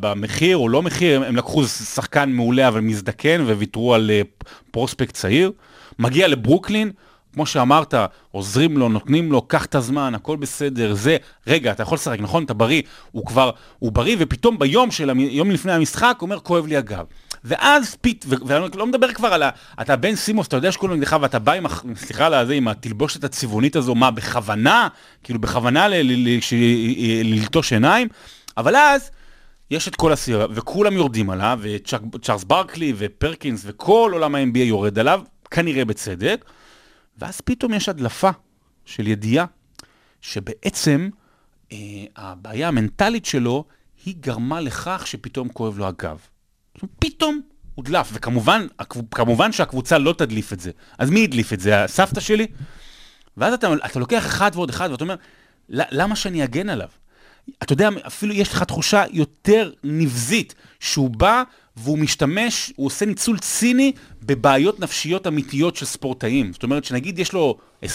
במחיר או לא מחיר, הם, לקחו שחקן מעולה אבל מזדקן וויתרו על אה, פרוספקט צעיר, מגיע לברוקלין, כמו שאמרת, עוזרים לו, נותנים לו, קח את הזמן, הכל בסדר, זה, רגע, אתה יכול לשחק, נכון? אתה בריא, הוא כבר, הוא בריא, ופתאום ביום של, יום לפני המשחק, הוא אומר, כואב לי הגב. ואז פית, ואני לא מדבר כבר על ה... אתה בן סימוס, אתה יודע שכולם נגדך, ואתה בא עם, סליחה על הזה, עם התלבושת הצבעונית הזו, מה, בכוונה? כאילו, בכוונה ללטוש עיניים? אבל אז... יש את כל הסירה, וכולם יורדים עליו, וצ'ארלס ברקלי ופרקינס וכל עולם ה-NBA יורד עליו, כנראה בצדק, ואז פתאום יש הדלפה של ידיעה שבעצם אה, הבעיה המנטלית שלו, היא גרמה לכך שפתאום כואב לו הגב. פתאום הודלף, וכמובן כמובן שהקבוצה לא תדליף את זה. אז מי הדליף את זה? הסבתא שלי? ואז אתה, אתה לוקח אחד ועוד אחד ואתה אומר, "ל- למה שאני אגן עליו? אתה יודע, אפילו יש לך תחושה יותר נבזית, שהוא בא והוא משתמש, הוא עושה ניצול ציני בבעיות נפשיות אמיתיות של ספורטאים. זאת אומרת, שנגיד יש לו 20-30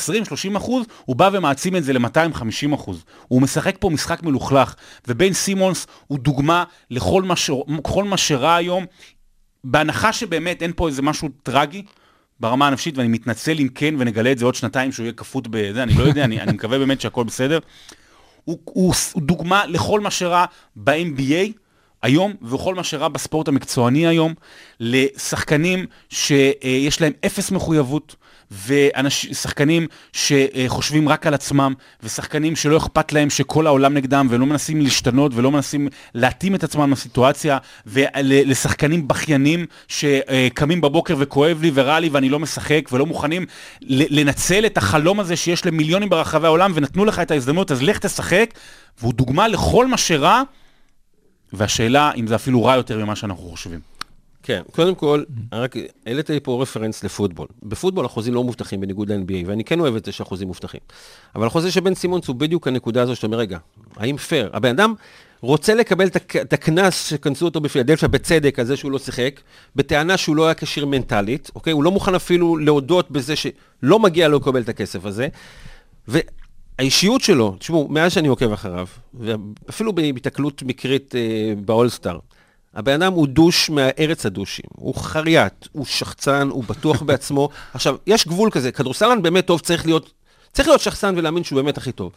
אחוז, הוא בא ומעצים את זה ל-250 אחוז. הוא משחק פה משחק מלוכלך, ובן סימונס הוא דוגמה לכל מה, ש... מה שרע היום, בהנחה שבאמת אין פה איזה משהו טרגי. ברמה הנפשית, ואני מתנצל אם כן, ונגלה את זה עוד שנתיים שהוא יהיה כפות בזה, אני לא יודע, אני, אני מקווה באמת שהכל בסדר. הוא, הוא, הוא דוגמה לכל מה שרע ב-NBA, היום, וכל מה שרע בספורט המקצועני היום, לשחקנים שיש להם אפס מחויבות, ושחקנים שחושבים רק על עצמם, ושחקנים שלא אכפת להם שכל העולם נגדם, ולא מנסים להשתנות, ולא מנסים להתאים את עצמם לסיטואציה, ולשחקנים בכיינים שקמים בבוקר וכואב לי ורע לי ואני לא משחק, ולא מוכנים לנצל את החלום הזה שיש למיליונים ברחבי העולם, ונתנו לך את ההזדמנות, אז לך תשחק, והוא דוגמה לכל מה שרע, והשאלה אם זה אפילו רע יותר ממה שאנחנו חושבים. כן, קודם כל, רק העלית לי פה reference לפוטבול. בפוטבול החוזים לא מובטחים בניגוד ל-NBA, ואני כן אוהב את זה שהחוזים מובטחים. אבל החוזה של בן סימונס הוא בדיוק הנקודה הזו שאתה אומר, רגע, האם פייר? הבן אדם רוצה לקבל את הקנס שקנסו אותו בפילדלפיה בצדק על זה שהוא לא שיחק, בטענה שהוא לא היה כשיר מנטלית, אוקיי? הוא לא מוכן אפילו להודות בזה שלא מגיע לו לקבל את הכסף הזה. והאישיות שלו, תשמעו, מאז שאני עוקב אחריו, ואפילו בהתקלות מקרית אה, באולסטאר, הבן אדם הוא douche מארץ הדושים, הוא חריית, הוא שחצן, הוא בטוח בעצמו. עכשיו, יש גבול כזה, כדורסלן באמת טוב, צריך להיות, צריך להיות שחצן ולהאמין שהוא באמת הכי טוב.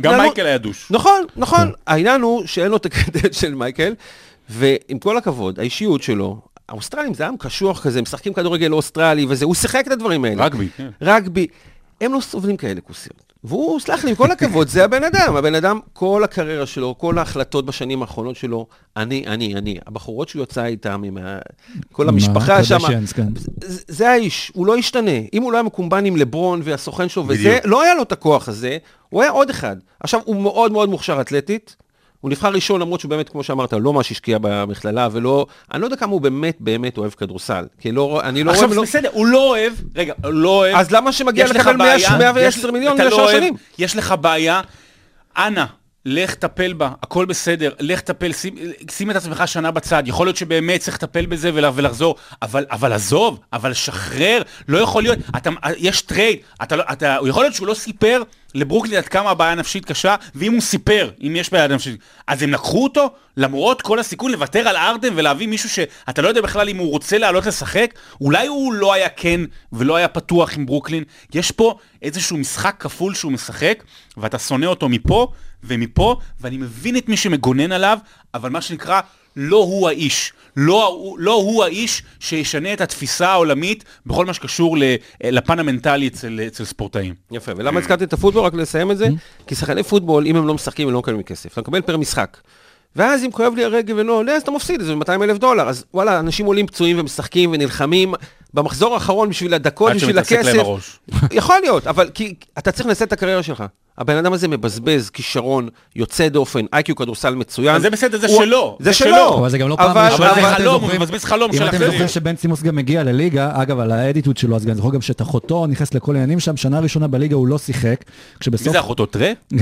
גם מייקל היה douche. נכון, נכון. כן. העניין הוא שאין לו את הקרדיט של מייקל, ועם כל הכבוד, האישיות שלו, האוסטרלים זה עם קשוח כזה, משחקים כדורגל אוסטרלי וזה, הוא שיחק את הדברים האלה. רגבי, כן. רגבי. הם לא סובלים כאלה כוסיות. והוא, סלח לי, עם כל הכבוד, זה הבן אדם. הבן אדם, כל הקריירה שלו, כל ההחלטות בשנים האחרונות שלו, אני, אני, אני. הבחורות שהוא יצא איתן, עם כל המשפחה שם, כן. זה, זה האיש, הוא לא ישתנה. אם הוא לא היה מקומבן עם לברון והסוכן שלו, וזה, לא היה לו את הכוח הזה, הוא היה עוד אחד. עכשיו, הוא מאוד מאוד מוכשר אתלטית, הוא נבחר ראשון, למרות שהוא באמת, כמו שאמרת, לא ממש השקיע במכללה, ולא... אני לא יודע כמה הוא באמת באמת אוהב כדורסל. כי לא, אני לא רואה... עכשיו, בסדר, הוא לא אוהב, רגע, הוא לא אוהב... אז למה שמגיע לקבל 110 מיליון לשלוש לא שנים? יש לך בעיה, אנא, לך טפל בה, הכל בסדר, לך טפל, שים, שים את עצמך שנה בצד, יכול להיות שבאמת צריך לטפל בזה ולחזור, אבל, אבל עזוב, אבל שחרר, לא יכול להיות, אתה, יש trade, אתה, לא, אתה, יכול להיות שהוא לא סיפר לברוקלין עד כמה הבעיה נפשית קשה, ואם הוא סיפר, אם יש בעיה נפשית, אז הם לקחו אותו, למרות כל הסיכון לוותר על הארדן ולהביא מישהו שאתה לא יודע בכלל אם הוא רוצה לעלות לשחק, אולי הוא לא היה כן ולא היה פתוח עם ברוקלין, יש פה איזשהו משחק כפול שהוא משחק, ואתה שונא אותו מפה ומפה, ואני מבין את מי שמגונן עליו, אבל מה שנקרא, לא הוא האיש. לא, לא הוא האיש שישנה את התפיסה העולמית בכל מה שקשור לפן המנטלי אצל, אצל ספורטאים. יפה, ולמה הזכרתי את הפוטבול? רק לסיים את זה? Mm-hmm. כי שחקני פוטבול, אם הם לא משחקים, הם לא מקבלים כסף. אתה מקבל פר משחק. ואז אם כואב לי הרגל ולא עולה, אז אתה מפסיד, זה 200 אלף דולר. אז וואלה, אנשים עולים פצועים ומשחקים ונלחמים במחזור האחרון בשביל הדקות, בשביל הכסף. עד שמתעסק להם הראש. יכול להיות, אבל כי אתה צריך לנסות את הקריירה שלך. הבן אדם הזה מבזבז כישרון יוצא דופן, איי-קיו כדורסל מצוין. אז זה בסדר, זה שלו. זה שלו. אבל זה גם לא פעם ראשונה. אבל זה חלום, הוא מבזבז חלום של אחרים. אם אתם זוכרים שבן סימוס גם מגיע לליגה, אגב, על האדיטוד שלו, אז גם זוכר גם שאת אחותו נכנס לכל העניינים שם, שנה ראשונה בליגה הוא לא שיחק. מי זה אחותו? טרה?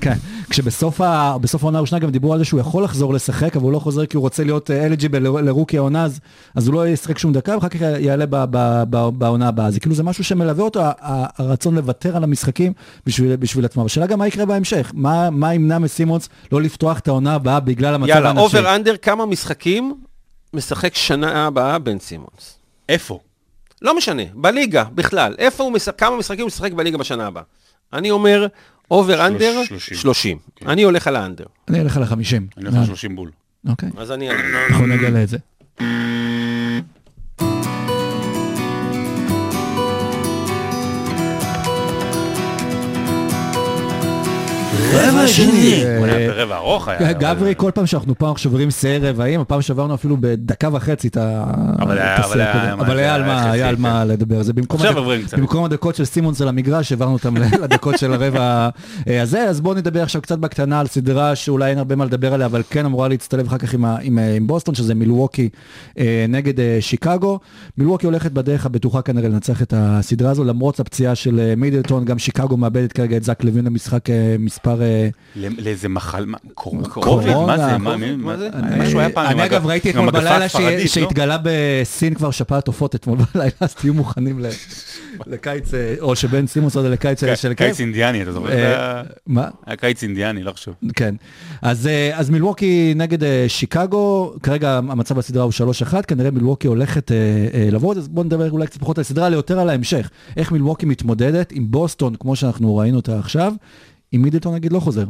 כן. כשבסוף העונה הראשונה גם דיברו על זה שהוא יכול לחזור לשחק, אבל הוא לא חוזר כי הוא רוצה להיות אליג'יבל לרוקי העונה, אז הוא לא ישחק שום דקה, ואחר כך יעלה בעונה הבאה. זה כאילו זה משהו שמלווה אותו, הרצון לוותר על המשחקים בשביל עצמו. השאלה גם מה יקרה בהמשך. מה, מה ימנע מסימונס לא לפתוח את העונה הבאה בגלל המצב הנפשי? יאללה, over under, כמה משחקים משחק שנה הבאה בן סימונס? איפה? לא משנה, בליגה, בכלל. איפה הוא משחק, כמה משחקים הוא משחק בליגה בשנה הבאה? אני אומר, over under, 30. כן. אני הולך על ה under. אני הולך על ה-50. אני הולך על 30 בול. אוקיי. אז אני... אנחנו נגלה את זה. רבע שני. רבע ארוך היה. גברי, כל פעם שאנחנו פעם שוברים שיאי רבעים, הפעם שברנו אפילו בדקה וחצי את השיאי אבל היה על מה לדבר. זה במקום הדקות של סימונס על המגרש, העברנו אותם לדקות של הרבע הזה. אז בואו נדבר עכשיו קצת בקטנה על סדרה שאולי אין הרבה מה לדבר עליה, אבל כן אמורה להצטלב אחר כך עם בוסטון, שזה מילווקי נגד שיקגו. מילווקי הולכת בדרך הבטוחה כנראה לנצח את הסדרה הזו, למרות הפציעה של מידלטון, גם שיקגו מאבדת כרגע את זק לוין למשחק מספר כבר... לאיזה מחל, קוביד, מה זה? מה זה? משהו היה פעם, אני אגב ראיתי אתמול בלילה שהתגלה בסין כבר שפעת עופות אתמול בלילה, אז תהיו מוכנים לקיץ, או שבן סימוס עוד לקיץ של קיץ. קיץ אינדיאני, אתה זוכר? מה? היה קיץ אינדיאני, לא חשוב. כן. אז מילווקי נגד שיקגו, כרגע המצב בסדרה הוא 3-1, כנראה מילווקי הולכת לבוא, אז בואו נדבר אולי קצת פחות על הסדרה, אלא יותר על ההמשך. איך מילווקי מתמודדת עם בוסטון, כמו שאנחנו ראינו אותה עכשיו. אם מידלטון נגיד לא חוזר.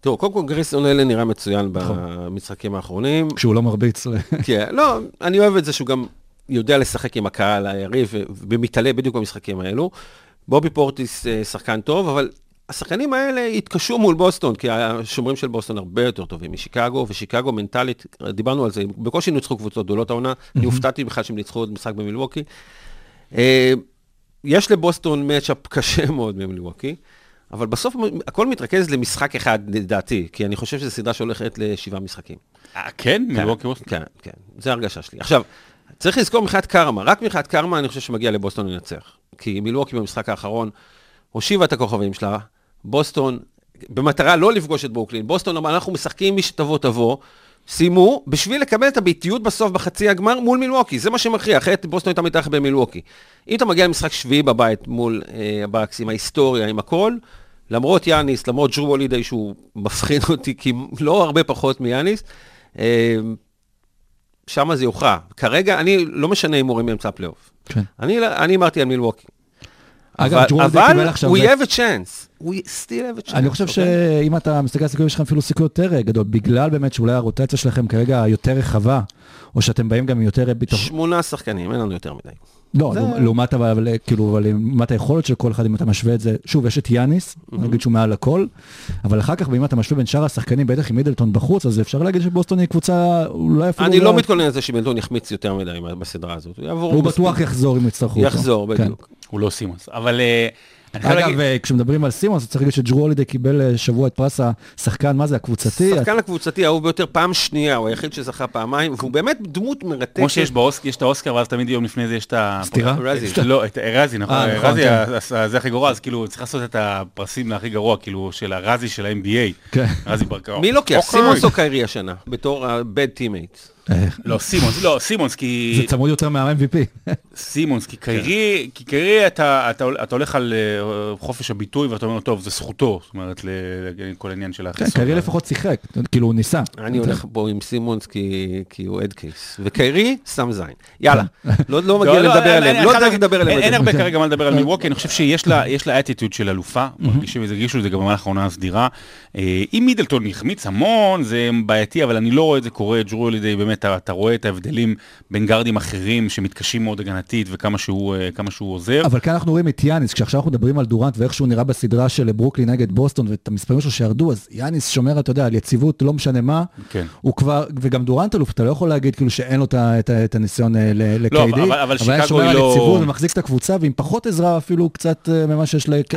תראו, קודם כל גריסון אלה נראה מצוין נכון. במשחקים האחרונים. כשהוא לא מרביץ. כן, לא, אני אוהב את זה שהוא גם יודע לשחק עם הקהל היריב ומתעלה בדיוק במשחקים האלו. בובי פורטיס אה, שחקן טוב, אבל השחקנים האלה התקשו מול בוסטון, כי השומרים של בוסטון הרבה יותר טובים משיקגו, ושיקגו מנטלית, דיברנו על זה, בקושי ניצחו קבוצות גדולות העונה, אני הופתעתי בכלל שהם ניצחו עוד משחק במילווקי. אה, יש לבוסטון מצ'אפ קשה מאוד במילווקי, אבל בסוף הכל מתרכז למשחק אחד לדעתי, כי אני חושב שזו סדרה שהולכת לשבעה משחקים. אה, כן? כן, מילווקי בוסטון? כן, כן, זו הרגשה שלי. עכשיו, צריך לזכור מבחינת קרמה, רק מבחינת קרמה אני חושב שמגיע לבוסטון לנצח. כי מילווקי במשחק האחרון הושיבה את הכוכבים שלה, בוסטון, במטרה לא לפגוש את ברוקלין, בוסטון אמרה, אנחנו משחקים מי שתבוא תבוא, סיימו, בשביל לקבל את הביתיות בסוף בחצי הגמר מול מילווקי, זה מה שמכריע, אחרת בוסטון הייתה מתארחת במילווקי. אם אתה מגיע למשחק שביעי בבית מול אה, הבאקס, עם ההיסטוריה, עם הכל, למרות יאניס, למרות ג'רו הולידי שהוא מפחיד אותי, כי לא הרבה פחות מיאניס, אה, שם זה יוכרע. כרגע, אני לא משנה הימורים באמצע הפלייאוף. כן. אני אני הימרתי על מילווקי. אגב, אבל- ג'רו הולידי אבל קיבל עכשיו we זה- have a chance. We still have a chance. אני חושב אוקיי? שאם אתה מסתכל על הסיכויים, יש לכם אפילו סיכוי יותר גדול, בגלל באמת שאולי הרוטציה שלכם כרגע יותר רחבה, או שאתם באים גם עם יותר ביטחון. שמונה שחקנים, אין לנו יותר מדי. לא, זה- לעומת- אבל, אבל, כאילו, אבל לעומת היכולת של כל אחד, אם אתה משווה את זה, שוב, יש את יאניס, נגיד שהוא מעל הכל, אבל אחר כך, אם אתה משווה בין שאר השחקנים, בטח עם מידלטון בחוץ, אז אפשר להגיד שבוסטון היא קבוצה, אולי אפילו... אני לא מתכונן לזה שמידלטון יחמיץ יותר מדי בסדרה הזאת. הוא. הוא. בטוח יחזור אם יצטרכו אותו. יחזור, כן. בדיוק. הוא לא סימונס. אבל אה, אגב, להגיד... אה, כשמדברים על סימונס, צריך להגיד שג'רו הולידי קיבל אה, השבוע את פרס השחקן, מה זה, הקבוצתי? שחקן הקבוצתי האהוב ביותר פעם שנייה, הוא היחיד שזכה פעמיים, והוא באמת דמות מרתקת. כמו שיש באוסק, יש את האוסקר, ואז תמיד יום לפני זה יש את ה... סטירה? רזי. את- לא, את רזי, נכון, אה, נכון, רזי, כן. זה הכי גרוע, אז כאילו צריך לעשות את הפרסים להכי גרוע, כאילו, של הרזי של ה-NBA. כן. רזי ברקאו. מי לוקח? אוקיי. סימונס או קיירי השנה? בתור ה-bad teammates. לא, סימונס, לא, סימונס, כי... זה צמוד יותר מה-MVP. סימונס, כי קיירי, כי קיירי אתה, אתה, אתה הולך על אה, חופש הביטוי ואתה אומר, טוב, זה זכותו, זאת אומרת, ל- ל- כל העניין של כן, החיסון. קיירי לפחות שיחק, כאילו הוא ניסה. אני הולך פה עם סימונס כי כי הוא head case. וקיירי, שם זין. יאללה. לא לא מגיע לא, לא, לדבר עליהם. לא צריך לדבר עליהם. אין. הרבה כרגע מה לדבר על מילווקי, אני חושב שיש לה אטיטוד של אלופה, מרגישים את זה, הרגישו את זה גם במהלך העונה הסדירה. אה, אם מידלטון החמיץ המון, זה בעייתי, אבל אני לא רואה את זה קורה, ג'רו לידי, באמת, אתה- אתה רואה את ההבדלים בין גארדים אחרים שמתקשים מאוד הגנתית וכמה שהוא אה, שהוא עוזר. אבל כאן אנחנו רואים את יאניס, כשעכשיו אנחנו מדברים על דורנט ואיך שהוא נראה בסדרה של ברוקלין נגד בוסטון ואת המספרים שלו שירדו, אז יאניס שומר, אתה יודע, על יציבות, לא משנה מה. כן. הוא כבר, וגם דורנט אלוף, אתה לא יכול להגיד כאילו שאין לו את את את הניסיון אה, לא, ל-KD. אבל- אבל היה שיקגו שומר היא על לא- יציבות ומחזיק את הקבוצה, ועם פחות עזרה אפילו קצת אה, ממה שיש ל-KD.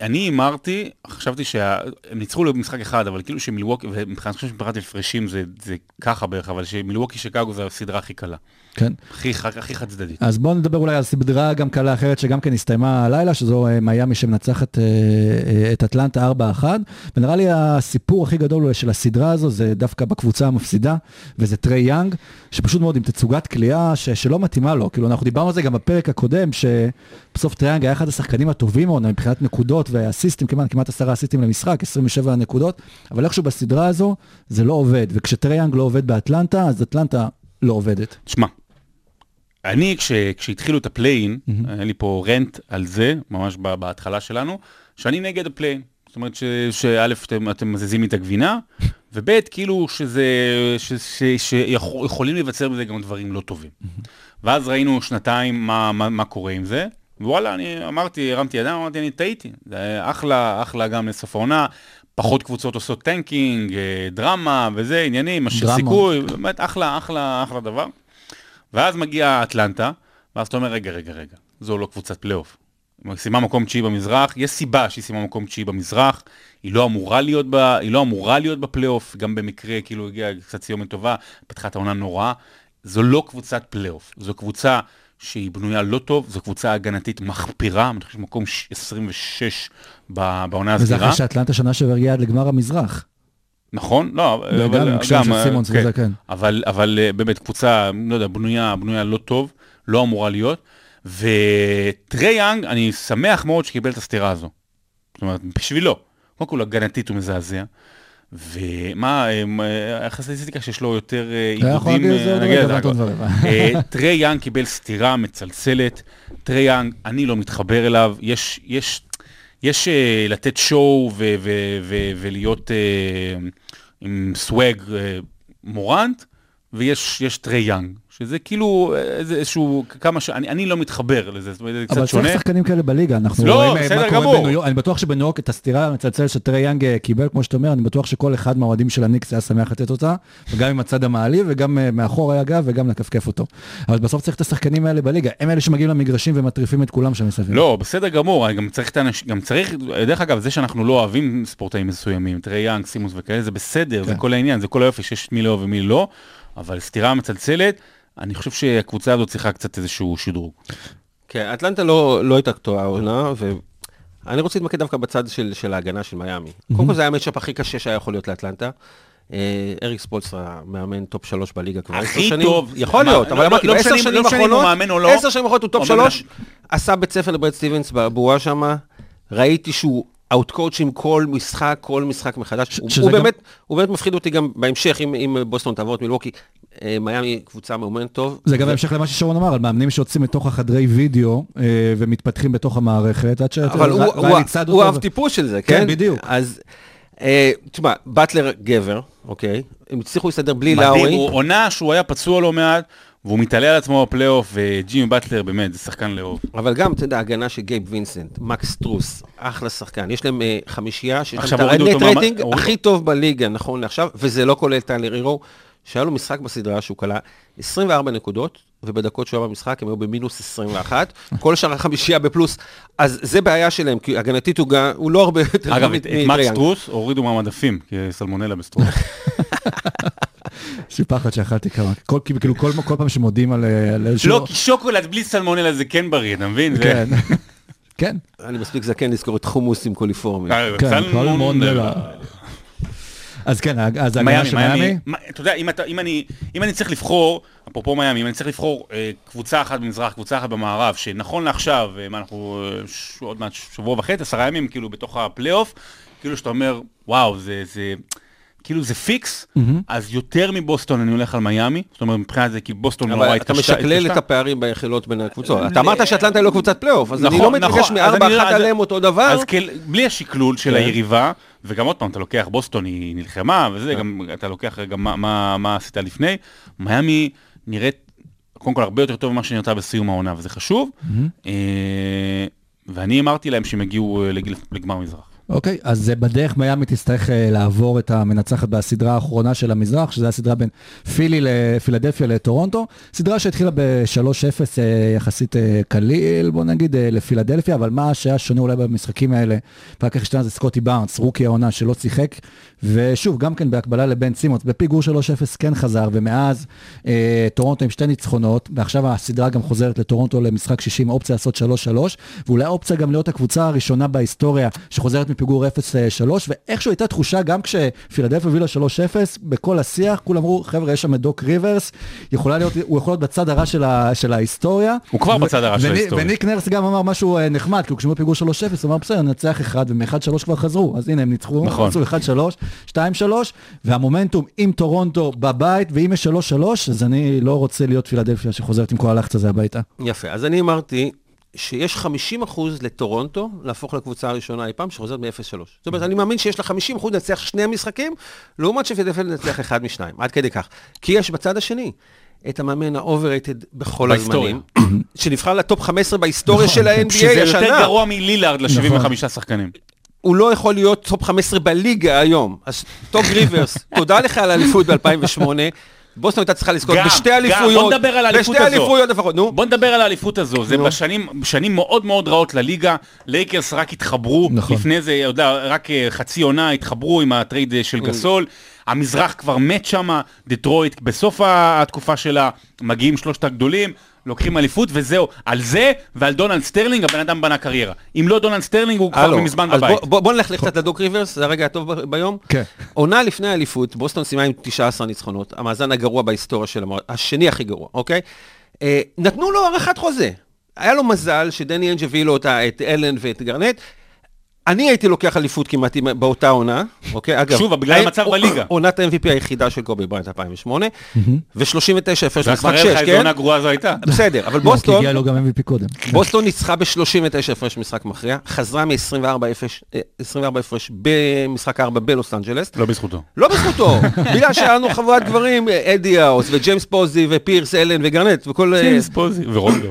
אני, הימרתי, חשבתי שהם ניצחו במשחק אחד, אבל כאילו שמילווקי, ומבחינת אני חושב שמבחינת הפרשים זה, זה ככה בערך, אבל שמילווקי שיקגו זה הסדרה הכי קלה. כן. הכי, הכי חד צדדית. אז בואו נדבר אולי על סדרה גם קלה אחרת שגם כן הסתיימה הלילה, שזו אה, מיאמי שמנצחת אה, אה, את אטלנטה 4-1, ונראה לי הסיפור הכי גדול של הסדרה הזו זה דווקא בקבוצה המפסידה, וזה טריי יאנג, שפשוט מאוד עם תצוגת קליעה ש- שלא מתאימה לו, כאילו אנחנו דיברנו על זה גם בפרק הקודם, שבסוף טריי יאנג היה אחד השחקנים הטובים מאוד מבחינת נקודות ואסיסטים, כמעט, כמעט עשרה אסיסטים למשחק, 27 נקודות, אבל איכשהו בסדרה הזו זה לא עובד, וכשטריי יאנג לא עובד באטלנטה, אז אטלנטה לא עובדת. תשמע, אני, כש, כשהתחילו את ה play-in, היה לי פה rant על זה, ממש בהתחלה שלנו, שאני נגד ה play-in. זאת אומרת ש- שא', אתם, אתם מזיזים לי את הגבינה, וב', כאילו שזה, ש- ש- שיכולים להיווצר בזה גם דברים לא טובים. ואז ראינו שנתיים מה, מה, מה קורה עם זה, ווואלה, אני אמרתי, הרמתי ידיים, אמרתי, אני טעיתי. זה אחלה, אחלה גם לסוף העונה. פחות קבוצות עושות tanking, אה, דרמה וזה, עניינים, דרמה. סיכוי, באמת אחלה, אחלה, אחלה דבר. ואז מגיע אטלנטה, ואז אתה אומר, רגע, רגע, רגע, זו לא קבוצת פלייאוף. היא סיימה מקום תשיעי במזרח, יש סיבה שהיא סיימה מקום תשיעי במזרח, היא לא אמורה להיות, ב, לא להיות בפלייאוף, גם במקרה, כאילו הגיעה קצת סיומת טובה, פתחה את העונה נוראה. זו לא קבוצת פלייאוף, זו קבוצה שהיא בנויה לא טוב, זו קבוצה הגנתית מחפירה, אני חושב מקום ש- 26 ב- בעונה וזה הסדירה. אחרי שאטלנטה שנה שעבר הגיעה עד לגמר המזרח. נכון, לא, עם קשיים של סימונס וזה, כן. אבל, אבל אה, באמת, קבוצה, לא יודע, בנויה, בנויה לא טוב, לא אמורה להיות, וטרי יאנג, אני שמח מאוד שקיבל את הסטירה הזו. זאת אומרת, בשבילו. קודם כל, הגנתית הוא מזעזע. ומה, אה, מה, איך הסטטיסטיקה שיש לו יותר אה, איבודים? את זה אה, אבל. אה, טרי יאנג קיבל סטירה מצלצלת. טרי יאנג, אני לא מתחבר אליו. יש, יש, יש אה, לתת show ולהיות אה, עם swag אה, מורנט, ויש יש טרי יאנג, שזה כאילו איזה- איזשהו, כמה ש... אני, אני לא מתחבר לזה, זאת אומרת, זה אבל קצת שונה. צריך שחקנים כאלה בליגה, אנחנו לא, רואים אה, מה קורה. בניו יורק, אני בטוח שבניו יורק את הסטירה המצלצלת שטרי יאנג אה, קיבל, כמו שאתה אומר, אני בטוח שכל אחד מהאוהדים של הניקס היה שמח לתת אותה, וגם עם הצד המעליב, וגם אה, מאחור היה גב, וגם לכפכף אותו. אבל בסוף צריך את השחקנים האלה בליגה, הם אלה שמגיעים למגרשים ומטריפים את כולם שם מסביב. לא, בסדר גמור, אני גם צריך את האנשים, גם צריך, דרך אגב, זה שאנחנו לא אוהבים ספורטאים מסוימים, טרי יאנג, סימוס וכאלה, זה בסדר, זה כן. כל העניין, זה כל היופי שיש מי לאהוב ומי לא, אבל סתירה מצלצלת, אני חושב שהקבוצה הזאת צריכה קצת איזשהו שדרוג. כן, אטלנטה לא, לא הייתה טועה העונה, ואני רוצה להתמקד דווקא בצד של, של ההגנה של מיאמי. קודם כל זה היה המצ'אפ הכי קשה שהיה יכול להיות לאטלנטה. אה, אריק ספולסטרה מאמן top שלוש בליגה כבר עשר הכי שנים. טוב. יכול להיות, אבל אמרתי, בעשר משנים- שנים האחרונות. עשר שנים האחרונות הוא top שלוש, עשה בית ספר לברד סטיבנס בבועה שם, ראיתי שהוא outcoaches כל משחק, כל משחק מחדש. הוא- הוא גם- באמת, הוא באמת מפחיד אותי גם בהמשך, אם- אם בוסטון תעבור את מילווקי. אה, מיאמי קבוצה מאומנת טוב. זה גם ו- בהמשך למה ששרון אמר, על מאמנים שיוצאים מתוך החדרי וידאו אה, ומתפתחים בתוך המערכת, עד שאתה אבל הוא, הוא, הוא ו- טיפוס של זה, כן, כן? בדיוק. אז, אה, תשמע, באטלר גבר, אוקיי? הם הצליחו להסתדר בלי מדהים, לאורי. הוא עונה שהוא היה פצוע לא מעט, והוא מתעלה על עצמו בפלייאוף, וג'ימי באטלר באמת, זה שחקן לאהוב. אבל גם, אתה יודע, הגנה של גייב וינסנט, מקס סטרוס, אחלה שחקן. יש להם אה, חמישייה שיש להם את ה net מה- רייטינג הורידו- הכי טוב בליגה, נכון לעכשיו, וזה לא כולל טיילר הירו, שהיה לו משחק בסדרה שהוא קלע 24 נקודות, ובדקות שהוא היה במשחק הם היו במינוס 21, כל שאר החמישייה בפלוס, אז זה בעיה שלהם, כי הגנתית הוא, גם, הוא לא הרבה יותר אגב, את את מקס. סטרוס הורידו מהמדפים, כי סלמונלה בסטרוס. יש לי פחד שאכלתי כמה, כל- כאילו כל כל פעם שמודיעים על על איזשהו... לא, כי שוקולד בלי סלמונלה זה כן בריא, אתה מבין? כן, כן. אני מספיק זקן לזכור את חומוס עם קוליפורמי. אה, כן, סלמונלה. אז כן, אז ההגנה מיאמי, של מיאמי, אתה יודע, אם אתה- אם אני אם אני צריך לבחור, אפרופו מיאמי, אם אני צריך לבחור אה, קבוצה אחת במזרח, קבוצה אחת במערב, שנכון לעכשיו, אה, מה אנחנו אה, עוד מעט שבוע וחצי, עשרה ימים, כאילו בתוך הפלייאוף, כאילו שאתה אומר, וואו, זה, זה, כאילו זה פיקס, אז יותר מבוסטון אני הולך על מיאמי, זאת אומרת מבחינת זה, כי בוסטון נורא אבל התקשתה. אתה משקלל. את הפערים ביכולות בין הקבוצות. ל- אתה אמרת שאטלנטה היא לא קבוצת פלייאוף, אז אני נכון, לא מתרגש נכון, מארבע אני- אחת עליהם אותו דבר. אז בלי השקלול של כן. היריבה, וגם עוד פעם, אתה לוקח בוסטון, היא נלחמה, וזה, כן. גם אתה לוקח גם מה- עשית לפני. מיאמי נראית, קודם כל, הרבה יותר טוב ממה שנראתה בסיום העונה, וזה חשוב. אה, ואני אמרתי להם שהם הגיעו אה, לגמר מזרח. אוקיי, אז אה, בדרך מיאמי תצטרך אה, לעבור את המנצחת בסדרה האחרונה של המזרח, שזו הסדרה בין פילי לפילדלפיה לטורונטו, סדרה שהתחילה ב-3-0 אה, יחסית אה, קליל, בוא נגיד, לפילדלפיה, אבל מה שהיה שונה אולי במשחקים האלה, ואחר כך השתנה זה סקוטי בארנס, רוקי העונה שלא שיחק, ושוב, גם כן בהקבלה לבן סימונס, בפיגור 3-0 כן חזר, ומאז אה, טורונטו עם שתי ניצחונות, ועכשיו הסדרה גם חוזרת לטורונטו למשחק 60, אופציה לעשות 3-3, ואולי אופציה גם להיות הקבוצה הראשונה בהיסטוריה שחוזרת מפיגור 0-3, ואיכשהו הייתה תחושה, גם כשפילדלפיה הובילה 3-0, בכל השיח, כולם אמרו, חבר'ה, יש שם את דוק ריברס, יכולה להיות, הוא יכול להיות בצד הרע של, ה, של ההיסטוריה. הוא כבר ו- בצד הרע של וני- ההיסטוריה. וניק נרס גם אמר משהו אה, נחמד, כי כשהם פיגור 3-0, הוא אמר, בסדר, ננצח אחד, ומ-1-3 כבר חזרו, אז הנה, הם ניצחו, נכון. עשו 1-3, 2-3, והמומנטום עם טורונטו בבית, ואם יש 3-3, אז אני לא רוצה להיות פילדלפיה שחוזרת עם כל הלחץ הזה הביתה. יפה, אז אני אמרתי שיש 50% לטורונטו להפוך לקבוצה הראשונה אי פעם שחוזרת מ-0-3. זאת אומרת, אני מאמין שיש לה 50% לנצח שני המשחקים, לעומת שפילדלפיה לנצח אחד משניים, עד כדי כך. כי יש בצד השני את המאמן ה-overrated בכל. הזמנים, שנבחר לטופ 15 בהיסטוריה נכון, של ה-NBA שזה יותר השנה. גרוע מלילארד ל-75 שחקנים. הוא לא יכול להיות top 15 בליגה היום. אז דוק ריברס, תודה לך על האליפות ב-2008. בוסטון הייתה צריכה לזכות בשתי אליפויות. בוא נדבר על האליפות בשתי הזו. אליפויות לפחות, נו. בוא נדבר על האליפות הזו, זה. בשנים שנים מאוד מאוד רעות לליגה, לייקרס רק התחברו, נכון. לפני זה, יודע, רק אה, חצי עונה התחברו עם ה trade אה, של גסול, המזרח כבר מת שמה, דטרויט בסוף התקופה שלה, מגיעים שלושת הגדולים, לוקחים אליפות וזהו, על זה ועל דונלד סטרלינג הבן אדם בנה קריירה. אם לא דונלד סטרלינג הוא כבר מזמן בבית. בוא- בוא בוא נלך קצת לדוק ריברס, זה הרגע הטוב ב- ביום. כן. עונה לפני האליפות, בוסטון סיימה עם 19 ניצחונות, המאזן הגרוע בהיסטוריה של המועדון, השני הכי גרוע, אוקיי? אה, נתנו לו הארכת חוזה. היה לו מזל שדני איינג' הביא לו אותה, את אלן ואת גרנט. אני הייתי לוקח אליפות כמעט באותה עונה, אוקיי? אגב, שוב, בגלל המצב בליגה. עונת ה-MVP היחידה של קובי בריינט 2008, ו-39 הפרש משחק תראה 6, לך איזה כן? עונה גרועה זו הייתה. בסדר, אבל לא, כי בוסטון, הגיע לו גם MVP קודם. בוסטון ניצחה ב-39 הפרש משחק מכריע, חזרה מ-24 הפרש במשחק 4 בלוס אנג'לס. לא בזכותו. לא בזכותו, בגלל שהיה לנו חבורת גברים, אדי האוס וג'יימס פוזי ופירס אלן וגרנט וכל... אה, ג'יימס פוזי ורונדו.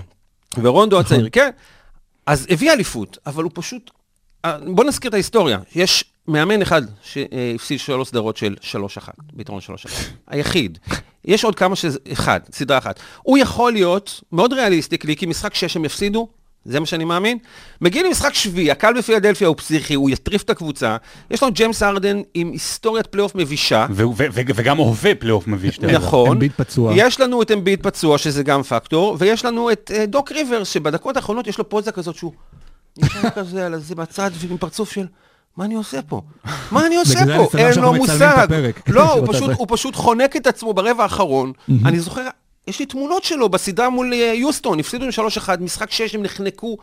ורונדו הצעיר, כן. אז הביא אליפות, אבל הוא פשוט... אה, בוא נזכיר את ההיסטוריה. יש מאמן אחד שהפסיד שלוש סדרות של שלוש אחת, ביתרון שלוש אחת. היחיד. יש עוד כמה שזה... אחד, סדרה אחת. הוא יכול להיות מאוד ריאליסטי, כי משחק שש הם יפסידו, זה מה שאני מאמין. מגיע למשחק שביעי, הקהל בפילדלפיה הוא פסיכי, הוא יטריף את הקבוצה. יש לנו ג'יימס ארדן עם היסטוריית פלייאוף מבישה. ו- ו- ו- וגם הווה פלייאוף מביש. נכון. אמביט פצוע. יש לנו את אמביט פצוע, שזה גם פקטור, ויש לנו את אה, דוק ריברס, שבדקות האחרונות יש לו פוזה כזאת שהוא נשאר כזה על זה בצד ועם פרצוף של... מה אני עושה פה? מה אני עושה פה? אין לו מושג. לא, הוא פשוט. הוא חונק את עצמו ברבע האחרון. אני זוכר, יש לי תמונות שלו בסדרה מול אה, יוסטון, הפסידו עם 3-1, משחק 6 הם נחנקו.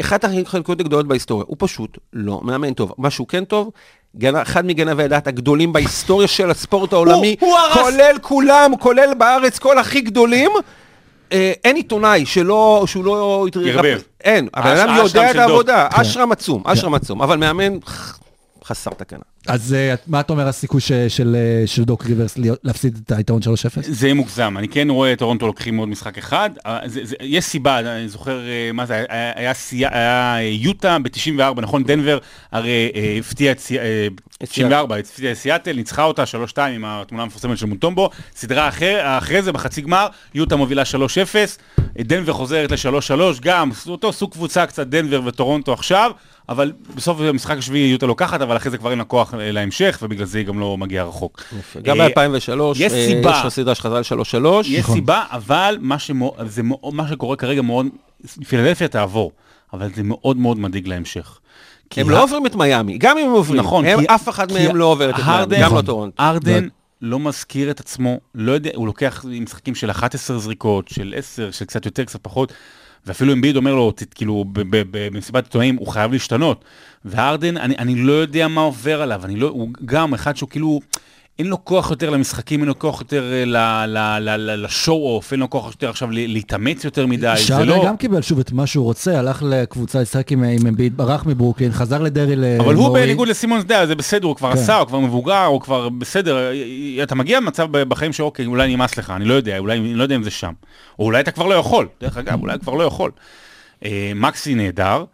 אחת החלקות הגדולות בהיסטוריה. הוא פשוט לא מאמן טוב. מה שהוא כן טוב, גנ... אחד מגנבי הדעת הגדולים בהיסטוריה של הספורט העולמי, הוא הרס- כולל כולם, כולל בארץ, כל הכי גדולים. אה, אין עיתונאי שלא, שהוא לא... ירבר. אין, הבן אדם יודע את העבודה, כן. אשרם עצום, אשרם עצום, אבל מאמן חסר תקנה. אז אה, מה אתה אומר הסיכוי ש- של אה, של דוק ריברס להפסיד את היתרון 3-0? זה יהיה מוגזם, אני כן רואה את טורונטו לוקחים עוד משחק אחד, אה, זה, זה, יש סיבה, אני זוכר מה זה, היה, היה, סי- היה יוטה ב-94, נכון, דנבר הרי הפתיע את סי- אה, 94, הפתיע את סיאטל, ניצחה אותה 3-2 עם התמונה המפורסמת של מוטומבו, סדרה אחר, אחרי זה בחצי גמר, יוטה מובילה 3-0, דנבר חוזרת ל-3-3, גם אותו סוג קבוצה קצת דנבר וטורונטו עכשיו, אבל בסוף המשחק השביעי יוטה לוקחת, אבל אחרי זה כבר אין לה כוח אה, להמשך, ובגלל זה היא גם לא מגיעה רחוק. גם אה, ב-2003, יש סיבה. יש לך סדרה שחזרה ל-3-3. יש סיבה, אבל מה, שקורה כרגע מאוד, פילדלפיה תעבור, אבל זה מאוד מאוד מדאיג להמשך. הם לא עוברים את מיאמי, גם אם הם עוברים, נכון, אף אחד מהם לא עובר את מיאמי, גם לא נכון. טורונטו. ארדן לא מזכיר את עצמו, לא יודע, הוא לוקח משחקים של 11 זריקות, של 10, של קצת יותר, קצת פחות, ואפילו אמביד אומר לו, כאילו, במסיבת עיתונאים, הוא חייב להשתנות. והארדן, אני, אני לא יודע מה עובר עליו, אני לא, הוא גם אחד שהוא כאילו, אין לו כוח יותר למשחקים, אין לו כוח יותר אה, לשואו-אוף, אין לו כוח יותר עכשיו להתאמץ יותר מדי, זה לא... גם קיבל שוב את מה שהוא רוצה, הלך לקבוצה לשחק עם אמביט, ברח מברוקלין, חזר לדרעי למורי. אבל הוא בניגוד לסימונס דה, זה בסדר, הוא כבר כן. עשה, הוא כבר מבוגר, הוא כבר בסדר. אתה מגיע למצב בחיים שאוקיי, אולי נמאס לך, אני לא יודע, אולי, אני לא יודע אם זה שם. או אולי אתה כבר לא יכול, דרך אגב, אולי כבר לא יכול. אה, מקסי נהדר,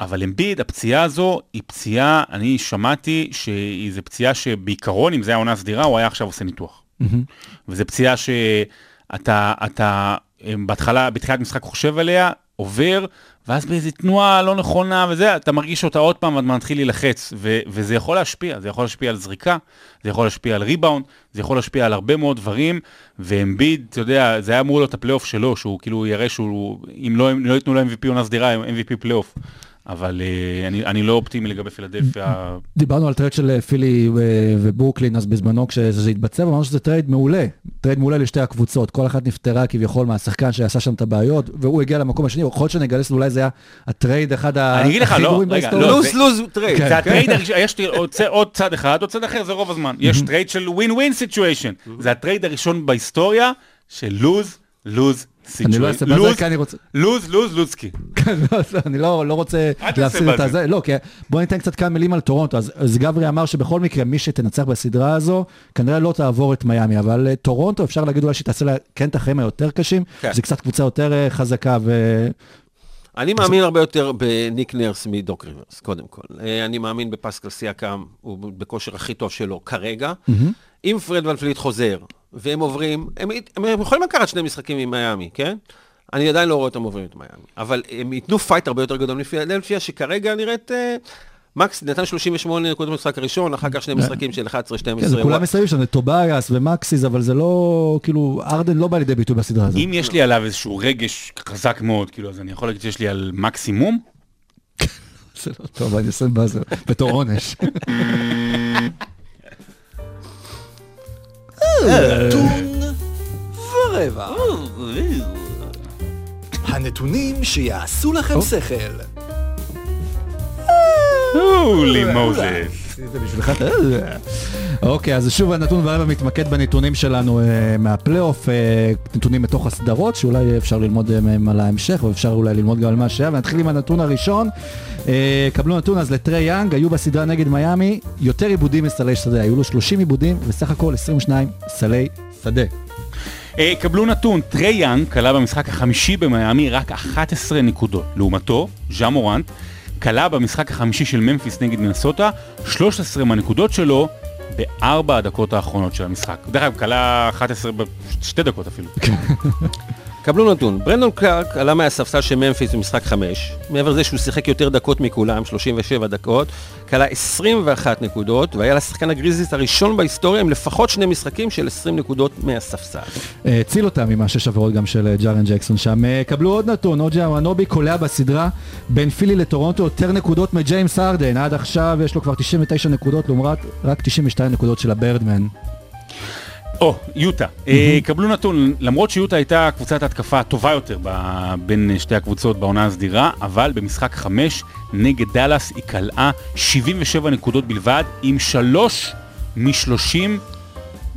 אבל אמביד, הפציעה הזו היא פציעה, אני שמעתי שזו פציעה שבעיקרון, אם זה היה עונה סדירה, הוא היה עכשיו עושה ניתוח. וזו פציעה שאתה, אתה, אה, בהתחלה, בתחילת משחק חושב עליה, עובר, ואז באיזו תנועה לא נכונה וזה, אתה מרגיש אותה עוד פעם ואתה מתחיל להילחץ, ו- וזה יכול להשפיע, זה יכול להשפיע על זריקה, זה יכול להשפיע על ריבאונד, זה יכול להשפיע על הרבה מאוד דברים, ואמביד, אתה יודע, זה היה אמור להיות הפלייאוף שלו, שהוא כאילו יראה שהוא, אם לא, אם לא ייתנו לו MVP עונה סדירה, MVP פלייאוף. אבל אה, אני, אני לא אופטימי לגבי פילדלפיה. דיברנו על טרייד של אה, פילי וברוקלין, אז בזמנו כשזה התבצע, אמרנו שזה טרייד מעולה. טרייד מעולה לשתי הקבוצות, כל אחת נפטרה כביכול מהשחקן שעשה שם את הבעיות, והוא הגיע למקום השני, יכול להיות שנגלה שאולי זה היה הטרייד אחד ה- אני אגיד לך, הכי לא, גרועים רגע, בהיסטוריה. לא, lose lose trade. כן. זה הטרייד הראשון, יש עוד צד אחד, עוד צד אחר, זה רוב הזמן. יש טרייד של win win situation. זה הטרייד הראשון בהיסטוריה של lose, lose אני לא אעשה בזה, כי אני רוצה... lose, lose, לוזקי. כן, לא, לא, אני לא, לא רוצה להפסיד את. הזה, לא, כי בוא ניתן קצת כמה מילים על טורונטו, אז, גברי אמר שבכל מקרה מי שתנצח בסדרה הזו, כנראה לא תעבור את מיאמי, אבל אה, טורונטו אפשר להגיד אולי שהיא תעשה לה כן את החיים היותר קשים, כן. זה קצת קבוצה יותר אה, חזקה, ו... אני מאמין הרבה יותר בניק נרס מדוק ריברס, קודם כל. אה, אני מאמין בפסקל סיאקאם, הוא בכושר הכי טוב שלו כרגע. אם פרד ון וליט חוזר, והם עוברים, הם, הם יכולים לקחת שני משחקים עם מיאמי, כן? אני עדיין לא רואה אותם עוברים את מיאמי. אבל הם ייתנו fight הרבה יותר גדול מפילדלפיה, שכרגע נראית... אה, מקסי נתן 38 נקודות במשחק הראשון, אחר כך שני משחקים של 11-12. כן, זה כולם מסביב שם, זה טובייס ומקסי, אבל זה לא, כאילו, הארדן לא בא לידי ביטוי בסדרה הזו. אם יש לי עליו איזשהו רגש חזק מאוד, כאילו, אז אני יכול להגיד שיש לי על מקסימום. זה לא טוב, אני אעשה בזה, בתור עונש. ורבע. הנתונים שיעשו לכם שכל. הולי מוזס. זה בשבילך. אוקיי, אז שוב הנתון ורבע מתמקד בנתונים שלנו אה, מהפלייאוף, אה, נתונים מתוך הסדרות, שאולי אפשר ללמוד אה, מהם על ההמשך, ואפשר אולי ללמוד גם על מה שהיה, ונתחיל עם הנתון הראשון. קבלו נתון, אז לטרי יאנג היו בסדרה נגד מיאמי יותר איבודים מסלי שדה, היו לו 30 איבודים, וסך הכל 22 סלי שדה. אה, קבלו נתון, טרי יאנג קלע במשחק החמישי במיאמי רק 11 נקודות. לעומתו, ז'ה מורנט קלע במשחק החמישי של ממפיס נגד מינסוטה 13 מהנקודות שלו בארבע הדקות האחרונות של המשחק. דרך אגב, קלע 11 בשתי דקות אפילו. קבלו נתון, ברנדון קלארק עלה מהספסל של ממפיס במשחק 5, מעבר לזה שהוא שיחק יותר דקות מכולם, 37 דקות, קלע 21 נקודות, והיה לשחקן הגריזליס הראשון בהיסטוריה עם לפחות שני משחקים של 20 נקודות מהספסל. אה, הציל אותם עם השש עבירות גם של אה, ג'ארן ג'קסון שם. אה, קבלו עוד נתון, או ג'י אנונובי קולע בסדרה בין פילי לטורונטו יותר נקודות מג'יימס הארדן. עד עכשיו יש לו כבר 99 נקודות לעומת רק 92 נקודות של הברדמן. או, יוטה. אה, קבלו נתון, למרות שיוטה הייתה קבוצת התקפה הטובה יותר ב- בין שתי הקבוצות בעונה הסדירה, אבל במשחק 5 נגד דאלאס היא כלאה 77 נקודות בלבד, עם 3 מ-30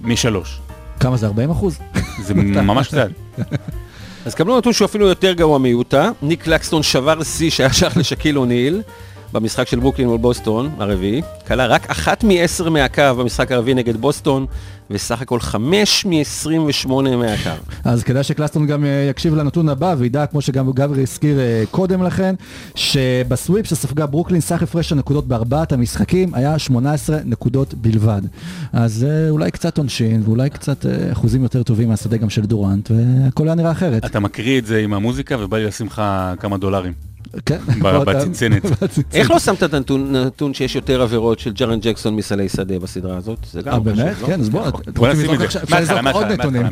מ-3. כמה זה 40 אחוז? זה ממש קצת. אז קבלו נתון שהוא אפילו יותר גרוע מיוטה, ניק לקסטון שבר שיא שהיה שייך לשקיל אוניל במשחק של ברוקלין מול בוסטון, הרביעי, קלע רק אחת מ-10 מהקו במשחק הרביעי נגד בוסטון, וסך הכל 5 מ-28 מהקו. אז כדאי שקלקסטון גם אה, יקשיב לנתון הבא וידע, כמו שגם גברי הזכיר אה, קודם לכן, שבסוויפ שספגה ברוקלין, סך הפרש הנקודות בארבעת המשחקים היה 18 נקודות בלבד. אז אה, אולי קצת עונשין, ואולי קצת אחוזים יותר טובים מהשדה גם של דורנט, והכל היה נראה אחרת. אתה מקריא את זה עם המוזיקה ובא לי לשים לך כמה דולרים. כן. ב- בצנצנת. איך לא שמת את הנתון נתון שיש יותר עבירות של ג'רן ג'קסון מסלי שדה בסדרה הזאת? זה גם אה, לא באמת? לא? כן, אז בוא, אתם בוא רוצים נשים את לזרוק זה. עכשיו- אפשר לזרוק עוד נתונים.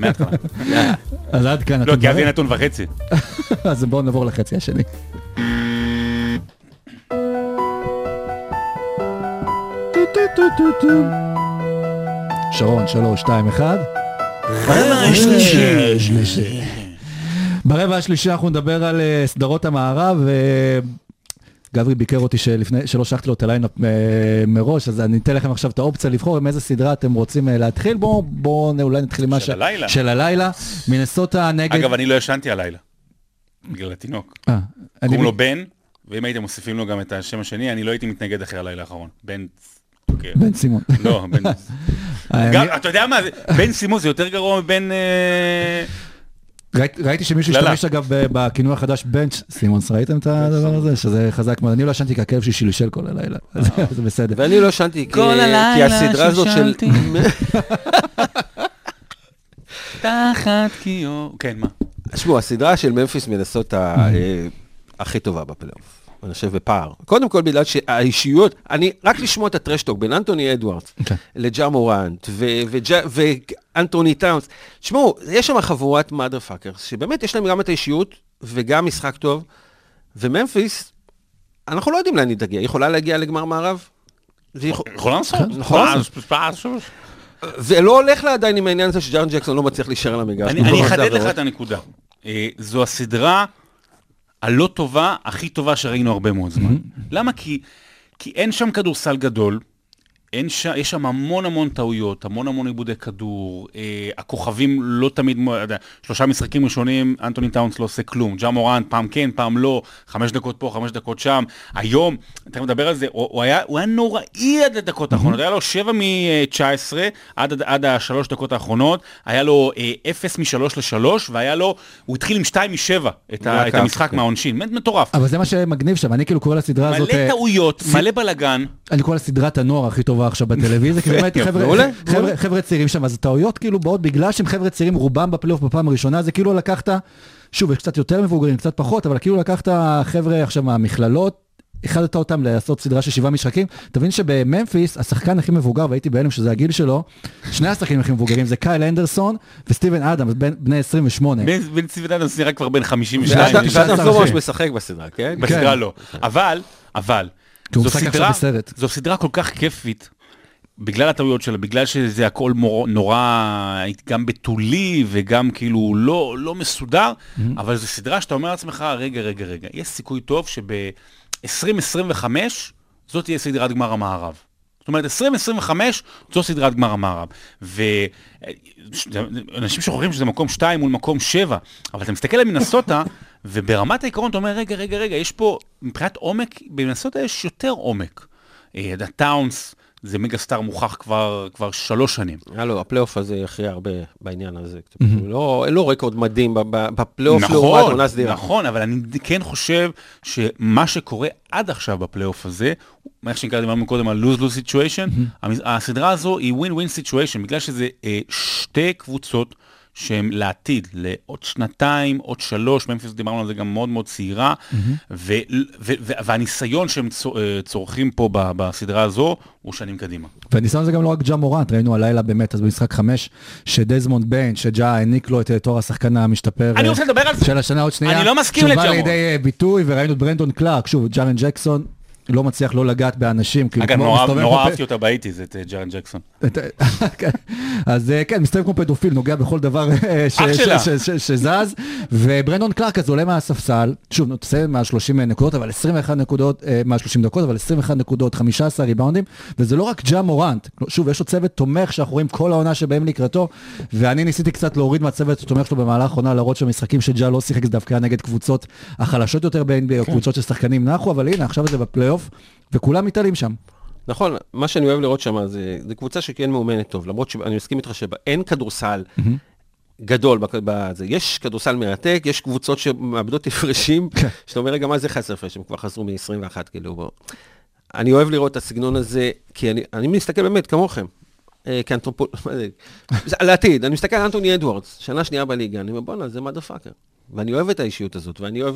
אז עד כאן לא, כי אז. זה נתון וחצי. אז בואו נעבור לחצי השני. שרון, שלוש, שתיים, אחד. רבע השלישי. ברבע השלישי אנחנו נדבר על אה, סדרות המערב. אה, גברי ביקר אותי שלפני, שלא שלחתי לו את ה lineup אה, מראש, אז אני אתן לכם עכשיו את האופציה לבחור עם איזה סדרה אתם רוצים להתחיל. בואו בוא, אולי נתחיל עם מה של הלילה. של הלילה. מינסוטה נגד... אגב, אני לא ישנתי הלילה. בגלל התינוק. קוראים לו בן, ואם הייתם מוסיפים לו גם את השם השני, אני לא הייתי מתנגד אחרי הלילה האחרון. בן... אוקיי. בן סימון. לא, בן... אתה יודע מה, בן סימון זה יותר גרוע מבן... אה, ראיתי- שמישהו קללה. השתמש אגב בכינוי החדש בנץ' סימונס, ראיתם את הדבר הזה? שזה חזק מאוד. אני לא ישנתי כי הכלב שלי שלשל כל הלילה, אז זה בסדר. ואני לא ישנתי, כי כל כי הלילה הסדרה הזאת של... שלשלתי. תחת קיור... כן, מה? תשמעו, הסדרה של ממפיס מנסוטה אה, הכי טובה בפלייאוף. אני חושב בפער. קודם כל בגלל שהאישיות, אני, רק לשמוע את הטרשטוק בין אנטוני אדוארדס כן. לג'ה מורנט ואנטוני טאונס. תשמעו, יש שם חבורת motherfuckers, שבאמת יש להם גם את האישיות וגם משחק טוב, וממפיס, אנחנו לא יודעים לאן היא תגיע. היא יכולה להגיע לגמר מערב? יכולה לעשות. נכון. יכולה לעשות. ולא הולך לה עדיין עם העניין הזה שג'ארן ג'קסון לא מצליח להישאר על המגרש. אני אחדד לך. את הנקודה. אה, זו הסדרה הלא טובה, הכי טובה שראינו הרבה מאוד זמן. למה? כי כי אין שם כדורסל גדול, אין ש... יש שם המון המון טעויות, המון המון עיבודי כדור, אה, הכוכבים לא תמיד, שלושה משחקים ראשונים, אנטוני טאונס לא עושה כלום, ג'ה מורן פעם כן, פעם לא, חמש דקות פה, חמש דקות שם. היום, תכף נדבר על זה, הוא, הוא, היה, הוא היה נוראי עד לדקות האחרונות, היה לו 7 מ-19 עד, עד, עד השלוש דקות האחרונות, היה לו אה, 0 מ-3 ל-3, והיה לו, הוא התחיל עם 2 מ-7 את, ה- את המשחק כן. מהעונשין, באמת מטורף. אבל זה מה שמגניב שם, אני כאילו קורא לסדרה הזאת, מלא אה, טעויות, מלא בלאגן. אני קורא לסדרת הנוער הכי טובה עכשיו בטלוויזיה, כי באמת חבר'ה- מעולה, חבר'ה- צעירים שם, אז הטעויות כאילו באות בגלל שהם חבר'ה צעירים, רובם בפלייאוף בפעם הראשונה, זה כאילו לקחת, שוב, יש קצת יותר מבוגרים, קצת פחות, אבל כאילו לקחת חבר'ה עכשיו מהמכללות, איחדת אותם לעשות סדרה של שבעה משחקים, תבין שבממפיס, השחקן הכי מבוגר, והייתי בהלם שזה הגיל שלו, שני השחקנים הכי מבוגרים זה קייל אנדרסון וסטיבן אדם, בן- בני 28. בן בן ציוון אדמס נראה כבר בן ואדם 52. תשעה ואדם עשר לא ממש אחי. משחק בסדרה, כן? בסדרה כן. לא. אבל, אבל. זו סדרה כל כך כיפית, בגלל הטעויות שלה, בגלל שזה הכל מור, נורא, גם בתולי וגם כאילו לא, לא מסודר, אבל זו סדרה שאתה אומר לעצמך, רגע, רגע, רגע, יש סיכוי טוב שב-2025 זאת תהיה סדרת גמר המערב. זאת אומרת, 2025 זו סדרת גמר המערב. ואנשים שוכחים שזה מקום 2 מול מקום 7, אבל אתה מסתכל על מינסוטה, וברמת העיקרון אתה אומר, רגע, רגע, רגע, יש פה, מבחינת עומק, במינסוטה יש יותר עומק. אה, הטאונס זה mega star מוכח כבר, כבר שלוש שנים. הלו, הפלייאוף הזה יכריע הרבה בעניין הזה. לא, לא רקורד מדהים בפלייאוף לעומת נכון, עונה סדירה. נכון, אבל אני כן חושב שמה שקורה עד עכשיו בפלייאוף הזה, איך שנקרא, דיברנו קודם על lose-lose situation, המס- הסדרה הזו היא win-win situation, בגלל שזה אה, שתי קבוצות שהן לעתיד, לעוד שנתיים, עוד שלוש, ממפיס דיברנו על זה גם מאוד מאוד צעירה, ו- ו- ו- והניסיון שהם אה, צורכים פה בסדרה הזו, הוא שנים קדימה. והניסיון זה גם לא רק ג'ה מורנט, ראינו הלילה באמת, אז במשחק חמש, שדזמונד ביין, שג'ה העניק לו את אה, תואר השחקן המשתפר אני אה, רוצה לדבר על זה. של השנה עוד שנייה. אני לא מסכים לג'ה מורנט. לידי ביטוי, וראינו את ברנדון קלארק, שוב, ג'ארן ג'קסון. לא מצליח לא לגעת באנשים, כאילו אגב, נורא אהבתי אותה באיטיז, את אה, ג'רן ג'קסון. כן. אז אה, כן, מסתובב כמו פדופיל, נוגע בכל דבר אה, ש- שזז, וברנדון קלארק אז עולה מהספסל, שוב, הוא תסיים מעל 30 נקודות, אבל 21 נקודות, אה, מעל 30 דקות, אבל 21 נקודות, 15 ריבאונדים, וזה לא רק ג'ה מורנט, שוב, יש לו צוות תומך שאנחנו רואים כל העונה שבאים לקראתו, ואני ניסיתי קצת להוריד מהצוות התומך שלו במהלך העונה, להראות שהמשחקים שג'ה לא שיחק זה דווקא נגד קבוצות החלשות יותר ב-NBA, או קבוצות ששחקנים נחו, אבל הנה, עכשיו זה בפלייאוף, וכולם מתעלים שם. נכון, מה שאני אוהב לראות שם זה, זה קבוצה שכן מאומנת טוב, למרות שאני מסכים איתך שאין כדורסל גדול בזה. יש כדורסל מרתק, יש קבוצות שמאבדות הפרשים, שאתה אומר, רגע, מה זה חסר הפרש? הם כבר חזרו מ-21, כאילו. אני אוהב לראות את הסגנון הזה, כי אני, אני מסתכל באמת, כמוכם, אה, כאנתרופול... מה לעתיד, אני מסתכל על אנטוני אדוארדס, שנה שנייה בליגה, אני אומר, בואנה, זה מדה פאקר. ואני אוהב את האישיות הזאת, ואני אוהב,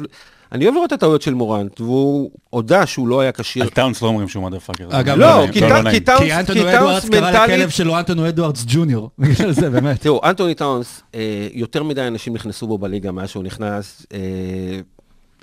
אני אוהב לראות את הטעויות של מורנט, והוא הודה שהוא לא היה כשיר. על טאונס לא אומרים שהוא motherfucker. אגב, לא, לא כי נעים, טאונס- נעים. כי טאונס- כי אנטוני אדוארדס קרא מנטלית- לכלב שלו אנטוני אדוארדס ג'וניור, בגלל זה, באמת. תראו, אנטוני טאונס, אה, יותר מדי אנשים נכנסו בו בליגה מאז שהוא נכנס, אה,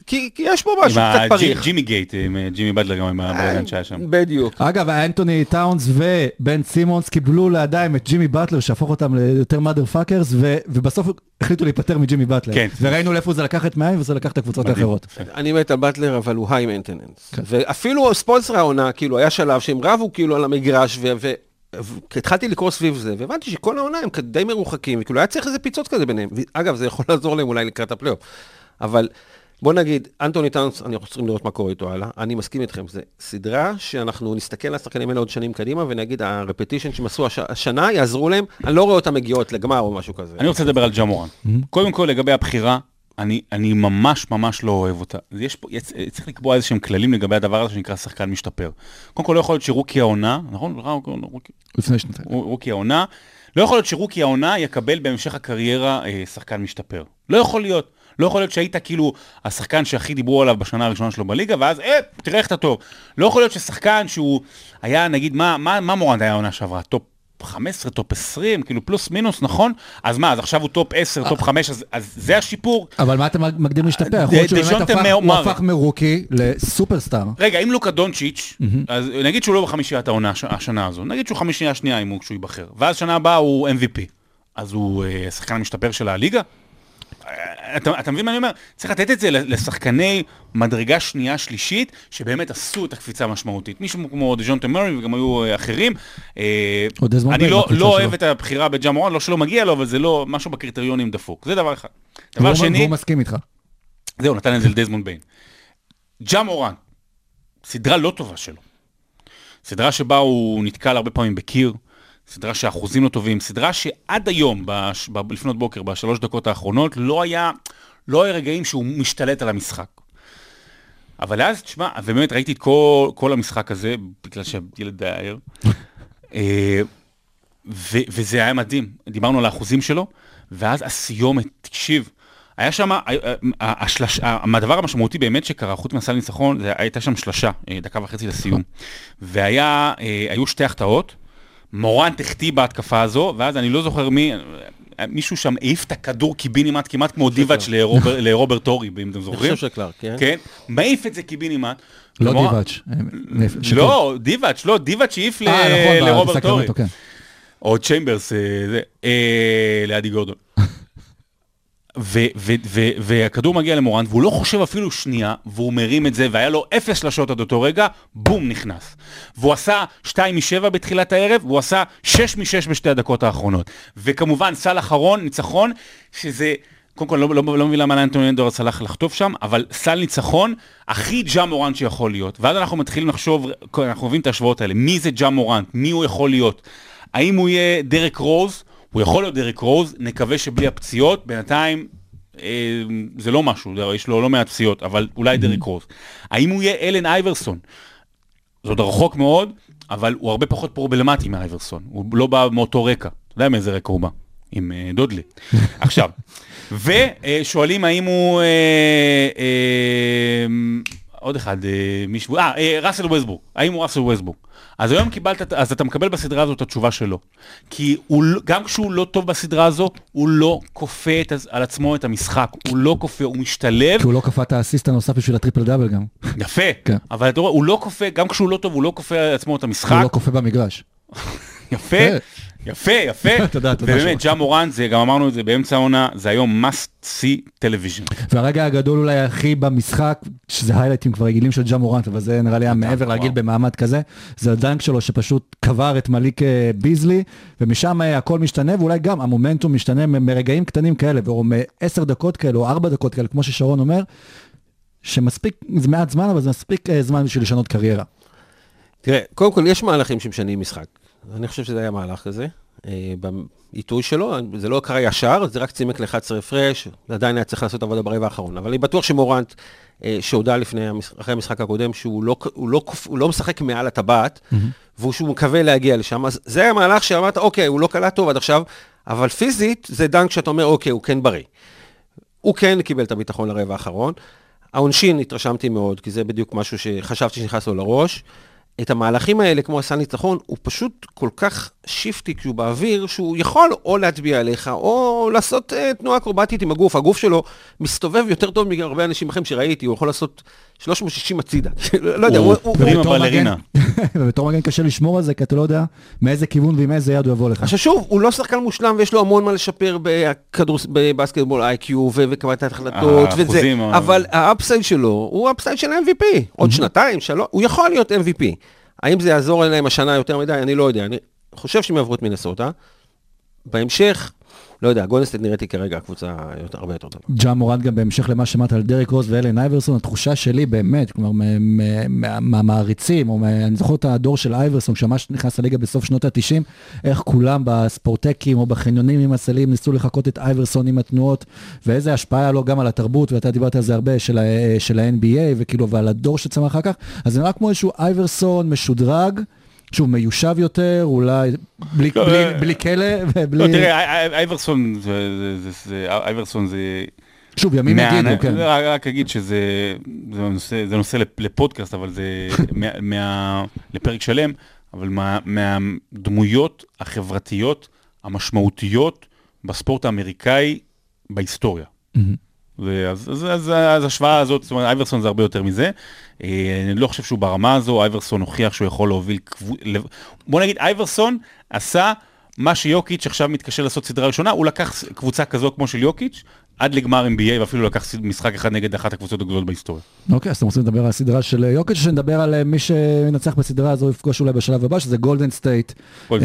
כי, כי יש פה משהו עם קצת פריך. ג'ימי gate, עם אה, ג'ימי בטלר, גם עם הבלגן שהיה שם. בדיוק. אגב, אנטוני טאונס ובן סימונס קיבלו לידיים את ג'ימי באטלר, שיהפוך אותם ליותר motherfuckers, ובסוף החליטו להיפטר מג'ימי באטלר. כן. וראינו לאיפה זה לקח את מיאמי, וזה לקח את הקבוצות. האחרות. אני מת על באטלר, אבל הוא high maintenance. כן. ואפילו ספולסטרה העונה, כאילו, היה שלב שהם רבו כאילו על המגרש, ו... ו... התחלתי לקרוא סביב זה, והבנתי שכל העונה הם די מרוחקים, וכאילו היה צריך איזה פיצוץ כזה ביניהם. אגב, זה יכול לעזור להם אולי לקראת הפלייאוף. אבל בוא נגיד, אנטוני טאונס, אנחנו צריכים לראות מה קורה איתו הלאה. אני מסכים איתכם, זה סדרה שאנחנו נסתכל על השחקנים האלה עוד שנים קדימה, ונגיד, ה repetition שהם עשו הש... השנה יעזרו להם, אני לא רואה אותם מגיעות לגמר או משהו כזה. אני רוצה לדבר על ג'ה מורנט. קודם כל, לגבי הבחירה, אני, אני ממש ממש לא אוהב אותה. יש פה, יש, צריך לקבוע איזה שהם כללים לגבי הדבר הזה שנקרא שחקן משתפר. קודם כל, לא יכול להיות שרוקי העונה, נכון? רוקי, לפני שנתיים. רוקי העונה, לא יכול להיות שרוקי העונה יקבל בהמשך הקריירה אה, שחקן משתפר. לא יכול להיות. לא יכול להיות שהיית כאילו השחקן שהכי דיברו עליו בשנה הראשונה שלו בליגה, ואז, אה, תראה איך אתה טוב. לא יכול להיות ששחקן שהוא היה, נגיד, מה, מה, מה מורנט היה העונה שעברה? top 15, top 20, כאילו פלוס מינוס, נכון? אז מה, אז עכשיו הוא top 10, top 5, אז, אז זה השיפור. אבל מה אתם מגדירים להשתפר? יכול להיות שהוא באמת הפך- הוא הפך מ rookie לסופרסטאר. רגע, אם לוקה דונצ'יץ', אז נגיד שהוא לא בחמישיית העונה הש- השנה הזו, נגיד שהוא חמישייה שנייה אם הוא כשהוא ייבחר, ואז שנה הבאה הוא MVP, אז הוא אה, השחקן המשתפר של הליגה? אתה, אתה מבין מה אני אומר? צריך לתת את זה לשחקני מדרגה שנייה שלישית, שבאמת עשו את הקפיצה המשמעותית. מישהו כמו דז'ונטה מרי וגם היו אה, אחרים. אה, דזמונד אני לא, לא. אוהב את הבחירה בג'ה מורנט, לא שלא מגיע לו, אבל זה לא משהו בקריטריונים דפוק. זה דבר אחד. דבר והוא- שני... והוא מסכים איתך. זהו, נתן את זה לדזמונד ביין. ג'ה מורנט, סדרה לא טובה שלו. סדרה שבה הוא נתקל הרבה פעמים בקיר, סדרה שהאחוזים לא טובים, סדרה שעד היום, בש, ב, לפנות בוקר, בשלוש דקות האחרונות, לא היה, לא היה רגעים שהוא משתלט על המשחק. אבל אז, תשמע, ובאמת ראיתי את כל, כל המשחק הזה, בגלל שהילד היה ער, אה, ו- וזה היה מדהים. דיברנו על האחוזים שלו, ואז הסיומת, תקשיב, היה שם, ה- ה- השלש, הדבר המשמעותי באמת שקרה, חוץ מהסל ניצחון, הייתה שם שלשה, אה, דקה וחצי לסיום. והיה, אה, היו שתי החטאות, מורנט החטיא בהתקפה הזו, ואז אני לא זוכר מי, מישהו שם העיף את הכדור קיבינימט, כמעט כמו דיבאץ' לרובר- לרוברט טורי, אם אתם אני זוכרים. חושב שקלארק, כן? כן, מעיף את זה קיבינימט. לא דיבאץ'. אה. לא, דיבאץ', לא, דיבאץ' העיף אה, נכון, לרוברט הורי. כן. או צ'יימברס, אה, זה, לאדי גורדון. והכדור מגיע למורנט, והוא לא חושב אפילו שנייה, והוא מרים את זה, והיה לו אפס שלשות עד אותו רגע, בום, נכנס. והוא עשה 2 מ-7 בתחילת הערב, והוא עשה 6 מ-6 בשתי הדקות האחרונות. וכמובן, סל אחרון, ניצחון, שזה... קודם כל, לא, לא, לא מבין למה לאנטוני אנדור רצה לחטוף שם, אבל סל ניצחון הכי ג'ה מורנט שיכול להיות. ואז אנחנו מתחילים לחשוב, אנחנו מבינים את ההשוואות האלה, מי זה ג'ה מורנט, מי הוא יכול להיות. האם הוא יהיה דרק רוז? הוא יכול להיות דרק רוז, נקווה שבלי הפציעות, בינתיים אה, זה לא משהו, יש לו לא מעט פציעות, אבל אולי דרק רוז. האם הוא יהיה אלן אייברסון? זה עוד רחוק מאוד, אבל הוא הרבה פחות פרובלמטי מאייברסון, הוא לא בא מאותו רקע. אתה יודע מאיזה רקע הוא בא? עם אה, דודלי. עכשיו, ושואלים האם הוא... אה, אה, עוד אחד, אה, מישהו, אה, אה, ראסל וסטבורג, האם הוא ראסל וסטבורג? אז היום קיבלת, אז אתה מקבל בסדרה הזאת את התשובה שלו. כי הוא, לא- גם כשהוא לא טוב בסדרה הזו, הוא לא כופה את, על עצמו את המשחק, הוא לא כופה, הוא משתלב. כי הוא לא כפה את האסיסט הנוסף בשביל הטריפל דאבל גם. יפה, כן. אבל אתה רואה, הוא לא כופה, גם כשהוא לא טוב, הוא לא כופה על עצמו את המשחק. הוא לא כופה במגרש. יפה, כן. יפה, יפה. תודה, תודה, ובאמת. ג'ה מורן, זה, גם אמרנו את זה באמצע העונה, זה היום must see television. והרגע הגדול אולי הכי במשחק, שזה היילייטים כבר רגילים של ג'ה מורנט, אבל זה נראה לי היה מעבר להגיד במעמד כזה, זה הדנק שלו שפשוט קבר את מליק אה, ביזלי, ומשם אה, הכל משתנה, ואולי גם המומנטום משתנה מרגעים קטנים כאלה, או מעשר דקות כאלה, או ארבע דקות כאלה, כמו ששרון אומר, שמספיק, זה מעט זמן, אבל זה מספיק אה, זמן בשביל לשנות קריירה. תראה, קודם כל יש מהלכים שמשנים משחק. אני חושב שזה היה מהלך כזה. אה, בעיתוי שלו, זה לא קרה ישר, זה רק צימק ל-11 הפרש, עדיין היה צריך לעשות עבודה ברבע האחרון. אבל אני בטוח שמורנט, אה, שהודה לפני, אחרי המשחק הקודם, שהוא לא, הוא לא, הוא לא משחק מעל הטבעת, והוא שהוא מקווה להגיע לשם, אז זה היה מהלך שאמרת, אוקיי, הוא לא קלע טוב עד עכשיו, אבל פיזית זה דנק שאתה אומר, אוקיי, הוא כן בריא. הוא כן קיבל את הביטחון לרבע האחרון. העונשין, התרשמתי מאוד, כי זה בדיוק משהו שחשבתי שנכנס לו לראש. את המהלכים האלה, כמו הסל ניצחון, הוא פשוט כל כך שיפטי כשהוא באוויר, שהוא יכול או להטביע עליך, או לעשות uh, תנועה אקרובטית עם הגוף. הגוף שלו מסתובב יותר טוב מהרבה אנשים אחרים שראיתי, הוא יכול לעשות 360 הצידה. לא יודע, הוא... פרימה ובתור בלרינה. מגן- ובתור מגן קשה לשמור על זה, כי אתה לא יודע מאיזה כיוון ועם איזה יד הוא יבוא לך. עכשיו שוב, הוא לא שחקן מושלם ויש לו המון מה לשפר ב basketball IQ וקבלת ההחלטות וזה, אבל ה upside שלו הוא upside של MVP, עוד שנתיים, שלוש, הוא יכול להיות MVP. האם זה יעזור להם השנה יותר מדי? אני לא יודע. אני חושב שהם יעברו את מינסוטה. בהמשך, לא יודע, גולדן סטייט נראית לי כרגע הקבוצה הרבה יותר טובה. ג'ה מורנט גם בהמשך למה שאמרת על דרק רוס ואלן אייברסון, התחושה שלי באמת, כלומר מהמעריצים, או אני זוכר את הדור של אייברסון, שממש נכנס לליגה בסוף שנות ה-90, איך כולם בספורטקים או בחניונים עם הסלים ניסו לחקות את אייברסון עם התנועות, ואיזה השפעה היה לו גם על התרבות, ואתה דיברת על זה הרבה, של, של ה-NBA, וכאילו, ועל הדור שצמח אחר כך, אז זה נראה כמו איזשהו אייברסון משודרג. שהוא מיושב יותר, אולי בלי, לא, בלי, אה, בלי כלא ובלי... לא, תראה, אי- אי- אייברסון זה, זה, זה, זה, אייברסון זה... שוב, ימים מה- יגידו, כן. רק, רק אגיד שזה זה נושא, זה נושא לפ- לפודקאסט, אבל זה מה, מה, לפרק שלם, אבל מה, מהדמויות החברתיות המשמעותיות בספורט האמריקאי בהיסטוריה. אז, אז, אז, השוואה הזאת, זאת אומרת, אייברסון זה הרבה יותר מזה. אה, אני לא חושב שהוא ברמה הזו, אייברסון הוכיח שהוא יכול להוביל בוא נגיד, אייברסון עשה מה שיוקיץ' עכשיו מתקשה לעשות סדרה ראשונה, הוא לקח קבוצה כזו כמו של יוקיץ', עד לגמר NBA, ואפילו לקח משחק אחד נגד אחת הקבוצות הגדולות בהיסטוריה. אוקיי, אז אתם רוצים לדבר על הסדרה של אה, יוקיץ', שנדבר על אה, מי שמנצח בסדרה הזו, יפגוש אולי בשלב הבא, שזה גולדן סטייט. אה,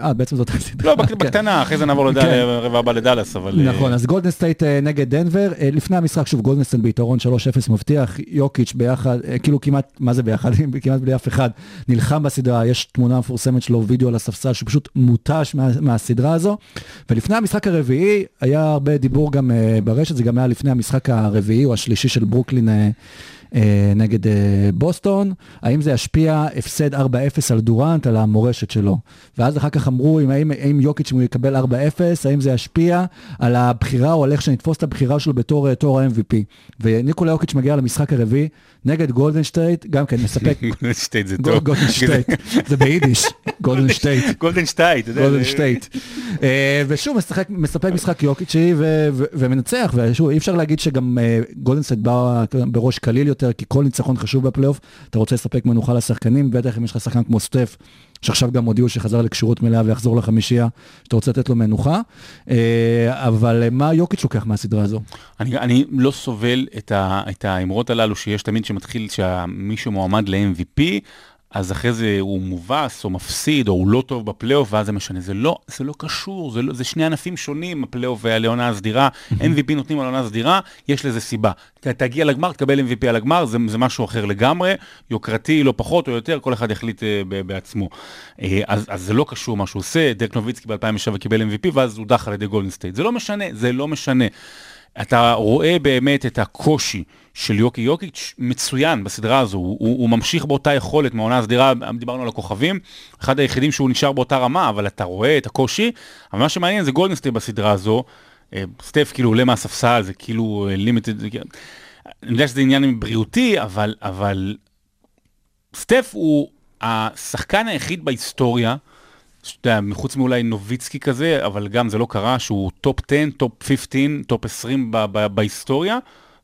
אה, בעצם זאת הסדרה. לא, כן. בקטנה, אחרי זה נעבור כן. לרבע הבא לדאלאס, אבל... נכון, אז גולדן סטייט נגד דנבר, לפני המשחק, שוב, גולדן סטייט ביתרון 3-0 מבטיח, יוקיץ' ביחד, כאילו כמעט, מה זה ביחד? כמעט בלי אף אחד, נלחם בסדרה, יש תמונה מפורסמת שלו, וידאו על הספסל, שפשוט מותש מה, מהסדרה הזו. ולפני המשחק הרביעי, היה הרבה דיבור גם ברשת, זה גם היה לפני המשחק הרביעי או השלישי של ברוקלין. אה, נגד אה, בוסטון, האם זה ישפיע הפסד 4-0 על דורנט, על המורשת שלו. ואז אחר כך אמרו, אם, האם, האם יוקיץ' אם הוא יקבל 4-0, האם זה ישפיע על הבחירה או על איך שנתפוס את הבחירה שלו בתור אה, תור ה-MVP. וניקולה יוקיץ' מגיע למשחק הרביעי נגד גולדן שטייט, גם כן מספק, גולדן שטייט זה טוב. גולדן שטייט, זה ביידיש, גולדן שטייט. גולדן שטייט, אתה יודע, גולדן זה- שטייט. אה, ושוב, מספק משחק יוקיצ'י ומנצח, ושוב, אי אפשר להגיד שגם גולדן סטייט בא בראש קליל יותר. יותר, כי כל ניצחון חשוב בפלייאוף, אתה רוצה לספק מנוחה לשחקנים, בטח אם יש לך שחקן כמו סטף, שעכשיו גם הודיעו שחזר לכשירות מלאה ויחזור לחמישייה, שאתה רוצה לתת לו מנוחה. אה, אבל מה יוקיץ' לוקח מהסדרה הזו? אני, אני לא סובל את, ה, את האמרות הללו שיש תמיד שמתחיל שמישהו מועמד ל-MVP, אז אחרי זה הוא מובס או מפסיד או הוא לא טוב בפלייאוף ואז זה משנה. זה לא, זה לא קשור, זה, לא, זה שני ענפים שונים, הפלייאוף והעונה הסדירה. MVP נותנים על עונה סדירה, יש לזה סיבה. תגיע לגמר, תקבל MVP על הגמר, זה, זה משהו אחר לגמרי, יוקרתי, לא פחות או יותר, כל אחד יחליט uh, ב, בעצמו. Uh, אז, אז זה לא קשור מה שהוא עושה, דרק נוביצקי ב-2007 קיבל MVP ואז הודח על ידי גולדן סטייט. זה לא משנה, זה לא משנה. אתה רואה באמת את הקושי של יוקי יוקיץ' מצוין בסדרה הזו, הוא, הוא, הוא ממשיך באותה יכולת מהעונה הסדירה, דיברנו על הכוכבים, אחד היחידים שהוא נשאר באותה רמה, אבל אתה רואה את הקושי, אבל מה שמעניין זה גולדן סטייט בסדרה הזו, אה, סטף כאילו עולה מהספסל, זה כאילו limited, אני יודע שזה עניין בריאותי, אבל, אבל סטף הוא השחקן היחיד בהיסטוריה, שאתה יודע, מחוץ מאולי נוביצקי כזה, אבל גם זה לא קרה, שהוא top 10, top 15, top 20 ב- ב- בהיסטוריה,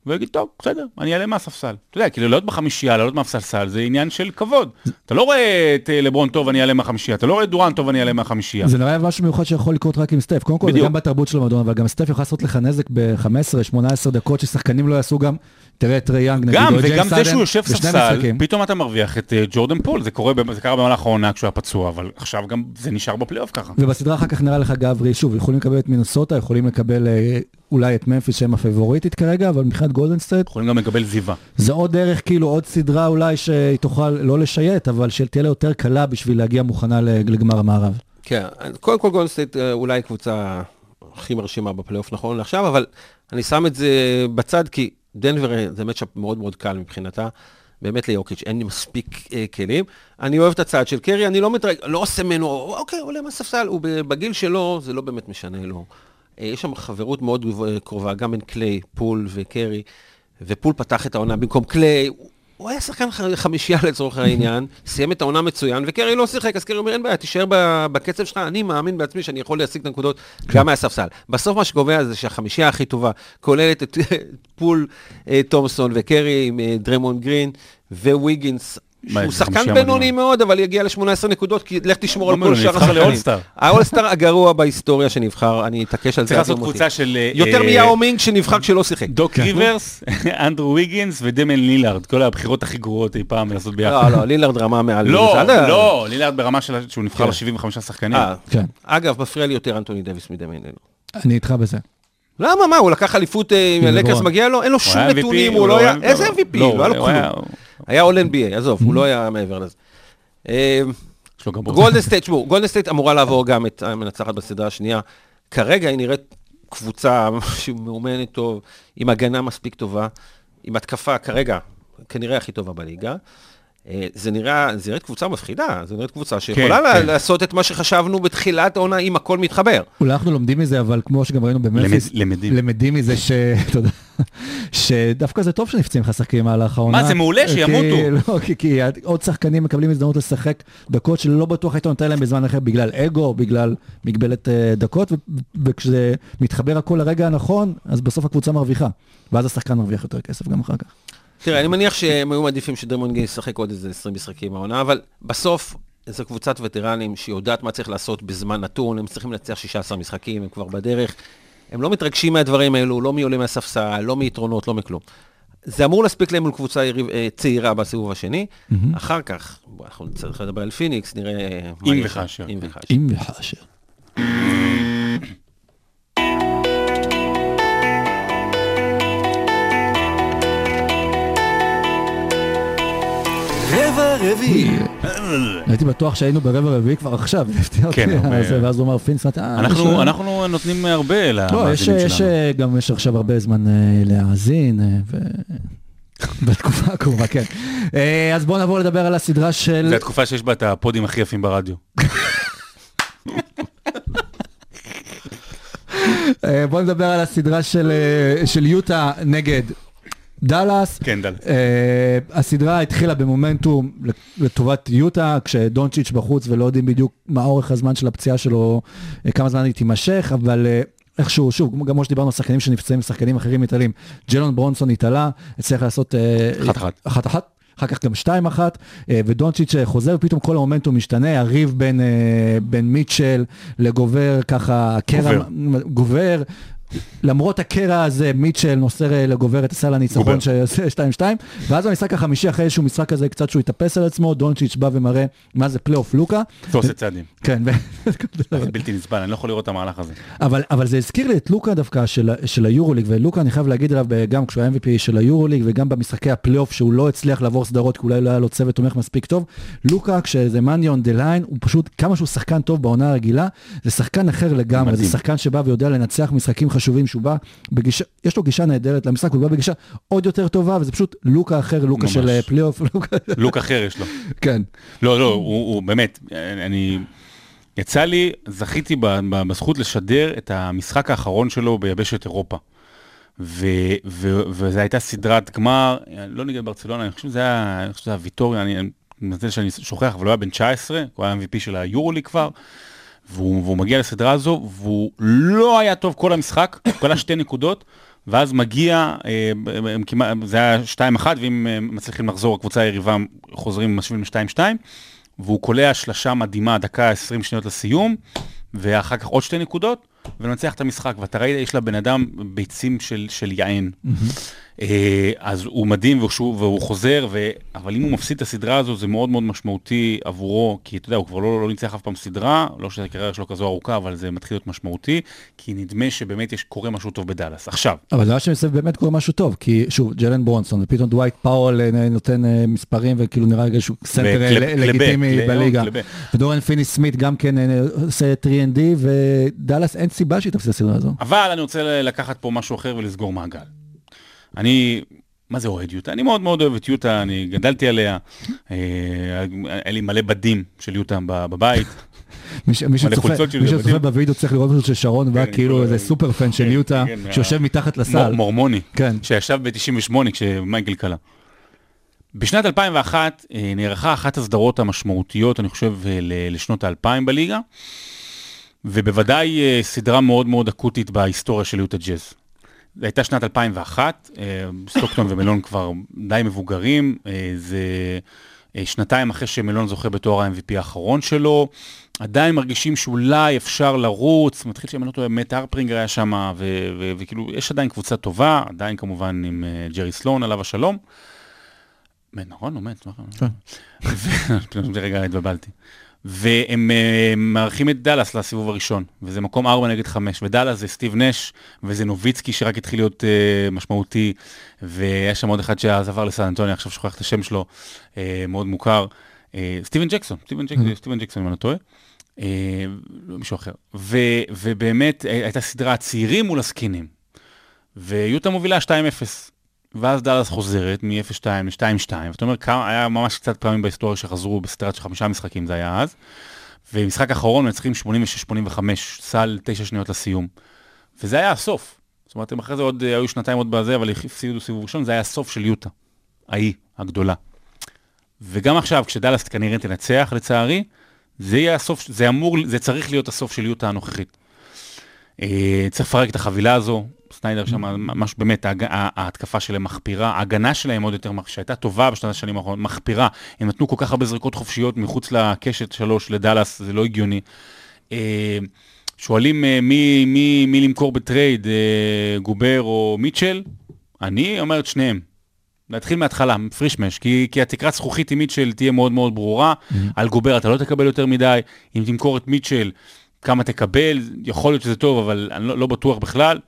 והוא יגיד, טוב, בסדר, אני אעלה מהספסל. אתה יודע, כאילו לעלות בחמישייה, לעלות מהספסל, זה עניין של כבוד. אתה לא רואה את אה, לברון טוב, אני אעלה מהחמישייה, אתה לא רואה את דורנט טוב, אני אעלה מהחמישייה. זה נראה משהו מיוחד שיכול לקרות רק עם סטף. קודם כל, זה. גם בתרבות של המועדון, אבל גם סטף יכול לעשות לך נזק ב-15-18 דקות ששחקנים לא יעשו גם, תראה את טריי יאנג נגיד, גם, או וגם זה שהוא יושב ספסל. פתאום אתה מרוויח את אה, ג'ורדן פול, זה קורה, זה קרה במהלך העונה כשהוא היה פצוע, אבל עכשיו גם זה נשאר בפלייאוף ככה. ובסדרה אחר כך נראה לך גברי, שוב, יכולים לקבל את מינוסוטה, יכולים לקבל אה, אולי את ממפיס שהם הפייבוריטית כרגע, אבל מבחינת גולדן סטייט, יכולים גם לקבל זיווה. זה עוד דרך, כאילו עוד סדרה אולי שהיא תוכל לא לשייט, אבל שתהיה לה יותר קלה בשביל להגיע מוכנה לגמר המערב. כן, קודם כל גולדן סטייט אולי קבוצה הכי מרשימה בפלייאוף נכון לעכשיו, אבל אני שם את זה בצד כי דנבר אה, זה matchup מאוד מאוד קל מבחינתה. באמת ליוקיץ' אין לי מספיק אה, כלים. אני אוהב את הצד של קרי, אני לא מתרג... לא עושה ממנו, אוקיי, עולה מהספסל, הוא בגיל שלו, זה לא באמת משנה לו. אה, יש שם חברות מאוד גבוה- קרובה, גם בין קליי, פול וקרי, ופול פתח את העונה במקום קליי. הוא- היה שחקן חמישייה לצורך העניין, סיים את העונה מצוין, וקרי לא שיחק, אז קרי אומר, אין בעיה, תישאר בקצב שלך, אני מאמין בעצמי שאני יכול להשיג את הנקודות גם מהספסל. בסוף מה שקובע זה שהחמישייה הכי טובה כוללת את פול אה, תומסון וקרי עם אה, דרמון גרין וויגינס. שהוא שחקן בינוני. מאוד, אבל יגיע ל-18 נקודות, כי לך תשמור לא על כל שאר השחקנים. האולסטאר הגרוע בהיסטוריה שנבחר, אני אתעקש על זה. צריך לעשות יום מותי. קבוצה של... אה, יותר מיאו מינג שנבחר כשלא שיחק. דוק ריברס, אנדרו ויגינס ודמיאן לילארד, כל הבחירות הכי גרועות אי פעם לעשות ביחד. לא, לא, לילארד רמה מעל... לא, לא, לילארד ברמה שהוא נבחר כן. ל-75 שחקנים. אה, כן, אגב, מפריע לי יותר אנטוני דוויס מדמיאן לילארד. אני איתך בזה. למה, מה, הוא לקח אליפות אה, עם עם הלקרס. מגיע לו? אין לו שום נתונים, הוא לא היה... איזה MVP? לא, לא היה לו כלום. היה All NBA, עזוב, הוא לא היה מעבר לזה. אה, יש לו גבות. גולדן סטייט, תשמעו, גולדן סטייט אמורה לעבור גם את המנצחת בסדרה השנייה. כרגע היא נראית קבוצה שמאומנת טוב, עם הגנה מספיק טובה, עם התקפה כרגע, כנראה הכי טובה בליגה. אה, זה נראה, זה נראית קבוצה מפחידה, זה נראית קבוצה שיכולה כן. לעשות את מה שחשבנו בתחילת העונה, אם הכל מתחבר. אולי אנחנו לומדים מזה, אבל כמו שגם ראינו בממפיס, למד- למדים. למדים מזה ש... תודה. שדווקא זה טוב שנפצעים לך שחקנים במהלך העונה. מה, זה מעולה, כי- שימותו. לא, כי, כי עוד שחקנים מקבלים הזדמנות לשחק דקות שלא בטוח היית נותן להם בזמן אחר בגלל אגו, בגלל מגבלת אה, דקות, ו- וכשזה מתחבר הכל לרגע הנכון, אז בסוף הקבוצה מרוויחה. ואז השחקן מרוויח יותר כסף גם אחר כך. תראה, אני מניח שהם היו מעדיפים שדרמון גיי ישחק עוד איזה 20 משחקים העונה, אבל בסוף זו קבוצת וטרנים שיודעת מה צריך לעשות בזמן נתון, הם צריכים לנצח 16 משחקים, הם כבר בדרך. הם לא מתרגשים מהדברים האלו, לא מי עולה מהספסל, לא מיתרונות, לא מכלום. זה אמור להספיק להם מול קבוצה יריב, אה, צעירה בסיבוב השני. אחר כך, אנחנו נצטרך לדבר על פיניקס, נראה... מה אם. וכאשר. אם וכאשר. רביעי. הייתי בטוח שהיינו ברבע רביעי כבר עכשיו, זה הפתיע אותי. כן. אז- ואז הוא אמר פינסט, אה, אנחנו יש- אנחנו נותנים הרבה לא, יש, למאזינים יש שלנו. אה, גם, יש עכשיו הרבה זמן אה, להאזין, אה. בתקופה הקרובה, כן. אה, אז בואו נעבור לדבר על הסדרה של... זו התקופה שיש בה את הפודים הכי יפים ברדיו. אה, בואו נדבר על הסדרה אה, של יוטה נגד דאלאס. כן, דל. אה, הסדרה התחילה במומנטום לטובת יוטה, כשדונצ'יץ' בחוץ ולא יודעים בדיוק מה אורך הזמן של הפציעה שלו, אה, כמה זמן היא תימשך, אבל אה, איכשהו, שוב, גם כמו שדיברנו על שחקנים שנפצעים ושחקנים אחרים מתעלים, ג'לון ברונסון התעלה, הצליח לעשות... אחת-אחת. אחת-אחת. אחר כך גם 2-1, אה, ודונצ'יץ' חוזר, ופתאום כל המומנטום משתנה, הריב בין, בין מיטשל לגובר, ככה, הקרע גובר. גובר. למרות הקרע הזה, מיטשל מוסר אה, לגובר את הסל הניצחון. שעושה 2-2, ואז במשחק החמישי, אחרי איזשהו משחק כזה, קצת שהוא התאפס על עצמו, דונצ'יץ' בא ומראה מה זה פלייאוף לוקה. ועושה צעדים. כן. זה בלתי נסבל, אני לא יכול לראות את המהלך הזה. אבל, אבל זה הזכיר לי את לוקה דווקא של, של היורוליג, ולוקה אני חייב להגיד עליו גם כשהוא היה MVP של היורוליג וגם במשחקי הפלייאוף שהוא לא הצליח לעבור סדרות כי אולי לא היה לו צוות תומך מספיק טוב. לוקה כשזה money on the line הוא פשוט כמה שהוא שחקן טוב בעונה הרגילה זה שחקן אחר לגמרי. זה שחקן שבא ויודע לנצח משחקים חשובים שהוא בא בגישה, יש לו גישה נהדרת למשחק, הוא בא בגישה עוד יותר טובה וזה פשוט לוקה אחר, לוקה ממש. של אה, פלייאוף, לוקה, לוק אחר יש לו. כן. לא, לא, הוא, הוא באמת, אני... יצא לי, זכיתי בזכות לשדר את המשחק האחרון שלו ביבשת אירופה. ו, ו, וזו הייתה סדרת גמר, לא נגד ברצלונה, אני חושב שזה היה, אני חושב שזה היה ויטוריה, אני מתנצל שאני שוכח, אבל הוא היה בן 19, הוא היה MVP של היורולי כבר, והוא, והוא מגיע לסדרה הזו, והוא לא היה טוב כל המשחק, הוא כלה שתי נקודות, ואז מגיע, אה, הם כמעט, זה היה 2-1, ואם אה, מצליחים לחזור, הקבוצה היריבה חוזרים, משווים ל-2-2, והוא קולע שלשה מדהימה, דקה 20 שניות לסיום, ואחר כך עוד שתי נקודות, ומנצח את המשחק. ואתה ראית, יש לבן אדם ביצים של, של יען. אה, אז הוא מדהים והוא, שוב- והוא חוזר, ו... אבל אם הוא מפסיד את הסדרה הזו, זה מאוד מאוד משמעותי עבורו, כי אתה יודע, הוא כבר לא, לא ניצח אף פעם סדרה, לא שהקריירה שלו כזו ארוכה, אבל זה מתחיל להיות משמעותי, כי נדמה שבאמת יש, קורה משהו טוב בדאלאס. עכשיו, אבל דבר שמסביב באמת קורה משהו טוב, כי שוב, ג'לן ברונסון, ופתאום דווייט פאוול אה, נותן אה, מספרים וכאילו נראה רגע שהוא סנטר לגיטימי בליגה. ודורן פיני סמית גם כן עושה 3ND, ודאלאס אין סיבה שהיא תפסיד הסדרה הזו. אבל אני רוצה לקחת פה משהו אחר ולסגור מעגל. אני, מה זה אוהד יוטה? אני מאוד מאוד אוהב את יוטה, אני גדלתי עליה, אה, היה לי מלא בדים של יוטה בבית. מי שצופה בווידאו צריך לראות פשוט ששרון בא כן, כאילו כל- איזה סופר פן של כן, יוטה, כן, שיושב מתחת לסל. מור- מורמוני, כן. שישב ב-98 כשמייקל קלה. בשנת 2001 אה, נערכה אחת הסדרות המשמעותיות, אני חושב, אה, לשנות האלפיים בליגה, ובוודאי סדרה מאוד מאוד אקוטית בהיסטוריה של יוטה ג'אז. זו הייתה שנת 2001, אה, סטוקטון ומלון כבר די מבוגרים, אה, זה אה, שנתיים אחרי שמלון זוכה בתואר ה-MVP האחרון שלו, עדיין מרגישים שאולי אפשר לרוץ, מתחיל שאני לא טועה, מת הרפרינגר היה שם, וכאילו, יש עדיין קבוצה טובה, עדיין כמובן עם ג'רי סלון, עליו השלום. נכון? הוא מת, נכון. כן. רגע התבלבלתי. והם אה, מארחים את דאלאס לסיבוב הראשון, וזה מקום 4 נגד 5, ודאלאס זה סטיב נש, וזה נוביצקי שרק התחיל להיות אה, משמעותי, ויש שם עוד אחד שאז עבר לסן אנטוניה, עכשיו שוכח את השם שלו, אה, מאוד מוכר, אה, סטיבן ג'קסון, סטיבן, ג'ק, סטיבן ג'קסון אם אני לא טועה, לא מישהו אחר, ו, ובאמת הייתה סדרה הצעירים מול הזקנים, ויוטה מובילה 2-0. ואז דאלאס חוזרת מ-0-2 ל-2-2, ואתה אומר, כמה, היה ממש קצת פעמים בהיסטוריה שחזרו בסדרת של חמישה משחקים, זה היה אז, ומשחק אחרון מנצחים 86-85, סל תשע שניות לסיום. וזה היה הסוף. זאת אומרת, הם אחרי זה עוד, אה, היו שנתיים עוד בזה, אבל הפסידו סיבוב ראשון, זה היה הסוף של יוטה, ההיא, הגדולה. וגם עכשיו, כשדאלאס כנראה תנצח, לצערי, זה יהיה הסוף, זה אמור, זה צריך להיות הסוף של יוטה הנוכחית. אה, צריך לפרק את החבילה הזו, סניידר שם, ממש באמת, ההתקפה שלהם מחפירה, ההגנה שלהם עוד יותר, שהייתה טובה בשנת השנים האחרונות, מחפירה. הם נתנו כל כך הרבה זריקות חופשיות מחוץ לקשת שלוש לדאלאס, זה לא הגיוני. אה, שואלים אה, מי, מי, מי למכור בטרייד, גובר או מיטשל? אני אומר את שניהם. להתחיל מההתחלה, פריש מיש, כי, כי התקרת זכוכית עם מיטשל תהיה מאוד מאוד ברורה. על גובר אתה לא תקבל יותר מדי, אם תמכור את מיטשל, כמה תקבל, יכול להיות שזה טוב, אבל אני לא, לא בטוח בכלל.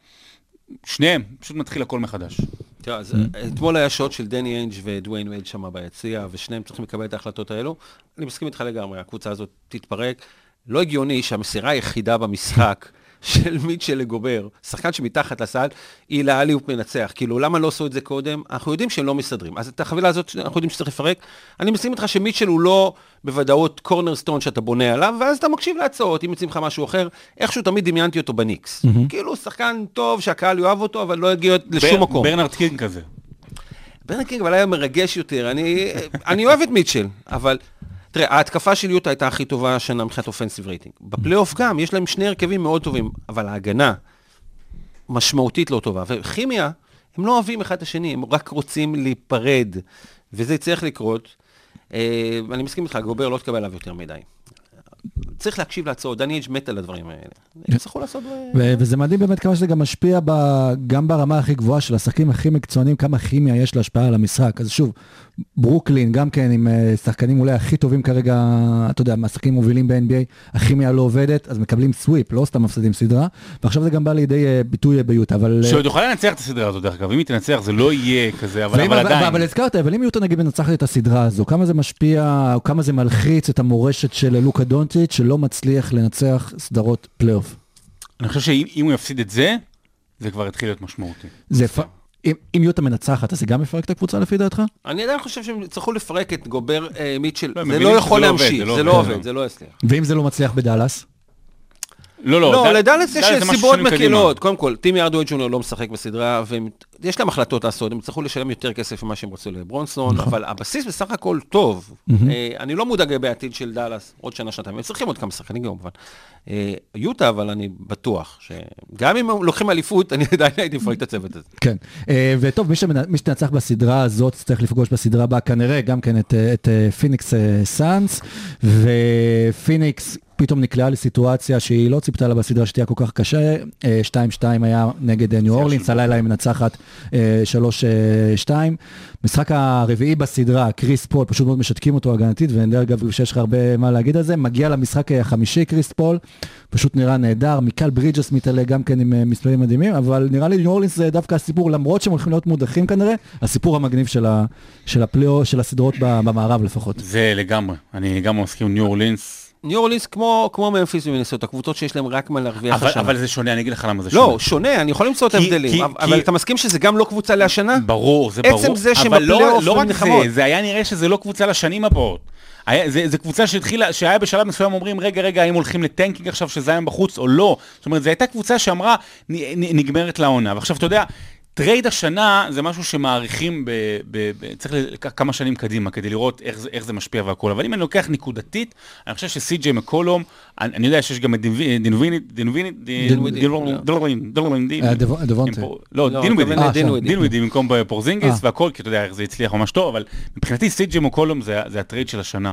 שניהם, פשוט מתחיל הכל מחדש. תראה, אז אתמול היה שעות של דני איינג' ודוויין וייד שם ביציע, ושניהם צריכים לקבל את ההחלטות האלו. אני מסכים איתך לגמרי, הקבוצה הזאת תתפרק. לא הגיוני שהמסירה היחידה במשחק של מיטשל לגובר, שחקן שמתחת לסל, היא לאליופ מנצח. כאילו, למה לא עשו את זה קודם? אנחנו יודעים שהם לא מסתדרים. אז את החבילה הזאת, אנחנו יודעים שצריך לפרק. אני מסכים איתך שמיטשל הוא לא בוודאות cornerstone שאתה בונה עליו, ואז אתה מקשיב להצעות, אם מציעים לך משהו אחר. איכשהו תמיד דמיינתי אותו בניקס. כאילו, שחקן טוב, שהקהל יאהב אותו, אבל לא יגיע לשום בר- מקום. ברנרד קינג כזה. ברנרד קינג אבל היה מרגש יותר, אני, אני אוהב את מיטשל, אבל תראה, ההתקפה של יוטה הייתה הכי טובה השנה מבחינת offensive rating. בפלייאוף גם, יש להם שני הרכבים מאוד טובים, אבל ההגנה, משמעותית לא טובה. וכימיה, הם לא אוהבים אחד את השני, הם רק רוצים להיפרד, וזה צריך לקרות. אה, אני מסכים איתך, גובר לא תקבל עליו יותר מדי. צריך להקשיב להצעות, דני אייג' מת על הדברים האלה. יצטרכו לעשות... ו- וזה מדהים באמת כמה שזה גם משפיע גם ברמה הכי גבוהה של השחקנים הכי מקצוענים, כמה כימיה יש להשפעה על המשחק. אז שוב, ברוקלין, גם כן עם אה, שחקנים אולי הכי טובים כרגע, אתה יודע, מהשחקנים מובילים ב-NBA, הכימיה לא עובדת, אז מקבלים סוויפ, לא סתם מפסידים סדרה, ועכשיו זה גם בא לידי אה, ביטוי אה, ביוטה, אבל... שעוד יכולה לנצח את הסדרה הזאת, דרך אגב, אם היא תנצח זה לא יהיה כזה, אבל אבל אבל- עדיין. אבל הזכרת, אבל אם יוטה נגיד מנצחת את הסדרה הזו, כמה זה משפיע, או כמה זה מלחיץ את המורשת של לוקה דונצ'יץ', שלא מצליח לנצח סדרות פלייאוף? אני חושב שאם אם הוא יפסיד את זה, זה כבר יתחיל להיות משמעותי. זה. אם, אם יוטה מנצחת, אז זה גם מפרק את הקבוצה לפי דעתך? אני עדיין חושב שהם יצטרכו לפרק את גובר אה, מיטשל. לא, זה לא יכול לא עובד, להמשיך, זה לא זה לא עובד. עובד, זה לא יצליח. ואם זה לא מצליח בדאלאס? לא, לא, לא, לדאלאס יש סיבות. מקלות. קודם כל, טימי ארדואן ג'וניור לא משחק בסדרה, ויש להם החלטות לעשות, הם יצטרכו לשלם יותר כסף ממה שהם רצו לברונסון, נכון. אבל הבסיס בסך הכל טוב. אה, אני לא מודאג לגבי העתיד של דאלאס, עוד שנה, שנתיים, הם צריכים עוד כמה שחקנים כמובן. אה, יוטה, אבל אני בטוח שגם אם הם לוקחים אליפות, אני עדיין הייתי מפרק את הצוות הזה. כן. אה, וטוב, מי, שתנצח בסדרה הזאת, צריך לפגוש בסדרה הבאה כנראה גם כן את, פיניקס סאנס, ופיניקס פתאום נקלעה לסיטואציה שהיא לא ציפתה לה בסדרה שתהיה כל כך קשה. אה, 2-2 היה נגד אה, ניו אורלינס, הלילה היא מנצחת אה, 3-2. משחק הרביעי בסדרה, קריס פול, פשוט מאוד משתקים אותו הגנתית, ואני יודע אגב שיש לך הרבה מה להגיד על זה. מגיע למשחק אה, החמישי, קריס פול, פשוט נראה נהדר. מיקל ברידג'ס מתעלה גם כן עם אה, מספרים מדהימים, אבל נראה לי ניו אורלינס זה דווקא הסיפור, למרות שהם הולכים להיות מודחים כנראה, הסיפור המגניב של, ה, של הפלייאוף, של הסדרות במערב לפחות. זה לגמרי, אני לגמרי מסכים ניו אורלינס, ניו אורלינס כמו, כמו ממפיס ומינסוטה, קבוצות שיש להם רק מה להרוויח אבל, השנה. אבל זה שונה, אני אגיד לך למה זה שונה. לא, שונה, אני יכול למצוא את ההבדלים, אבל כי- אתה מסכים שזה גם לא קבוצה להשנה? ברור, זה עצם ברור. זה שהם אבל לא, בפלייאוף לא הם רק. זה, זה היה נראה שזה לא קבוצה לשנים הבאות. זה, זה קבוצה שהתחילה, שהיה בשלב מסוים אומרים, רגע, רגע, האם הולכים ל tanking עכשיו שזיון בחוץ או לא? זאת אומרת, זו הייתה קבוצה שאמרה, נגמרת לעונה. ועכשיו, אתה יודע, טרייד השנה זה משהו שמעריכים, ב, ב, ב, צריך לקחת כמה שנים קדימה כדי לראות איך זה, איך זה משפיע והכל. אבל אם אני לוקח נקודתית, אני חושב שסי.ג'יי מקולום, אני, אני יודע שיש גם את דינוויני, דינוויני, דינוויני, דינווידי, דינוויני, אה. לא, לא, דינווידי. אה, דינווידי. דינווידי במקום פורזינגיס אה. והכל, כי אתה יודע איך זה הצליח ממש טוב, אבל מבחינתי סי.ג'י מקולום זה, זה הטרייד של השנה.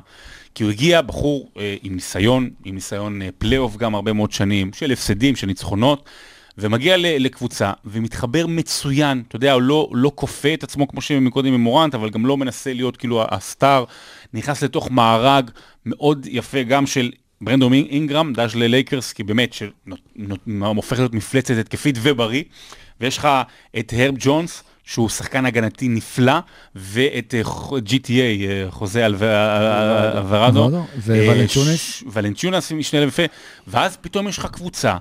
כי הוא הגיע בחור עם ניסיון, עם ניסיון פלייאוף גם הרבה מאוד שנים, של הפסדים, של ניצחונות, ומגיע לקבוצה ומתחבר מצוין, אתה יודע, הוא לא, לא כופה את עצמו כמו שמקודם עם מורנט, אבל גם לא מנסה להיות כאילו הסטאר, נכנס לתוך מארג מאוד יפה גם של ברנדום אינגרם, דאז' ללייקרס, כי באמת, שהופך להיות מפלצת התקפית ובריא, ויש לך את הרב ג'ונס, שהוא שחקן הגנתי נפלא, ואת אה, GTA, אה, חוזה על ורדו. אלוורדו, וולנצ'ונס. ולנצ'ונס משנה יפה, ואז פתאום יש לך קבוצה,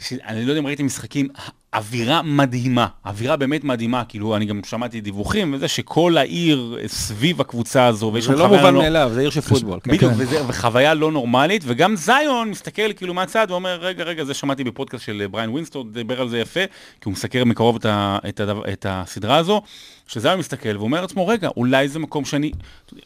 שאני לא יודע אם ראיתם משחקים, אווירה מדהימה, אווירה באמת מדהימה, כאילו אני גם שמעתי דיווחים וזה שכל העיר סביב הקבוצה הזו, ויש זה שם לא חוויה מובן מאליו, זה עיר של פוטבול. כן. בדיוק, כן. וזה, וחוויה לא נורמלית, וגם זיון מסתכל כאילו מהצד ואומר, רגע, רגע, זה שמעתי בפודקאסט של בריאן ווינדהורסט, דיבר על זה יפה, כי הוא מסקר מקרוב את, ה, את, הדבר, את הסדרה הזו, שזיון מסתכל ואומר לעצמו, רגע, אולי זה מקום שאני,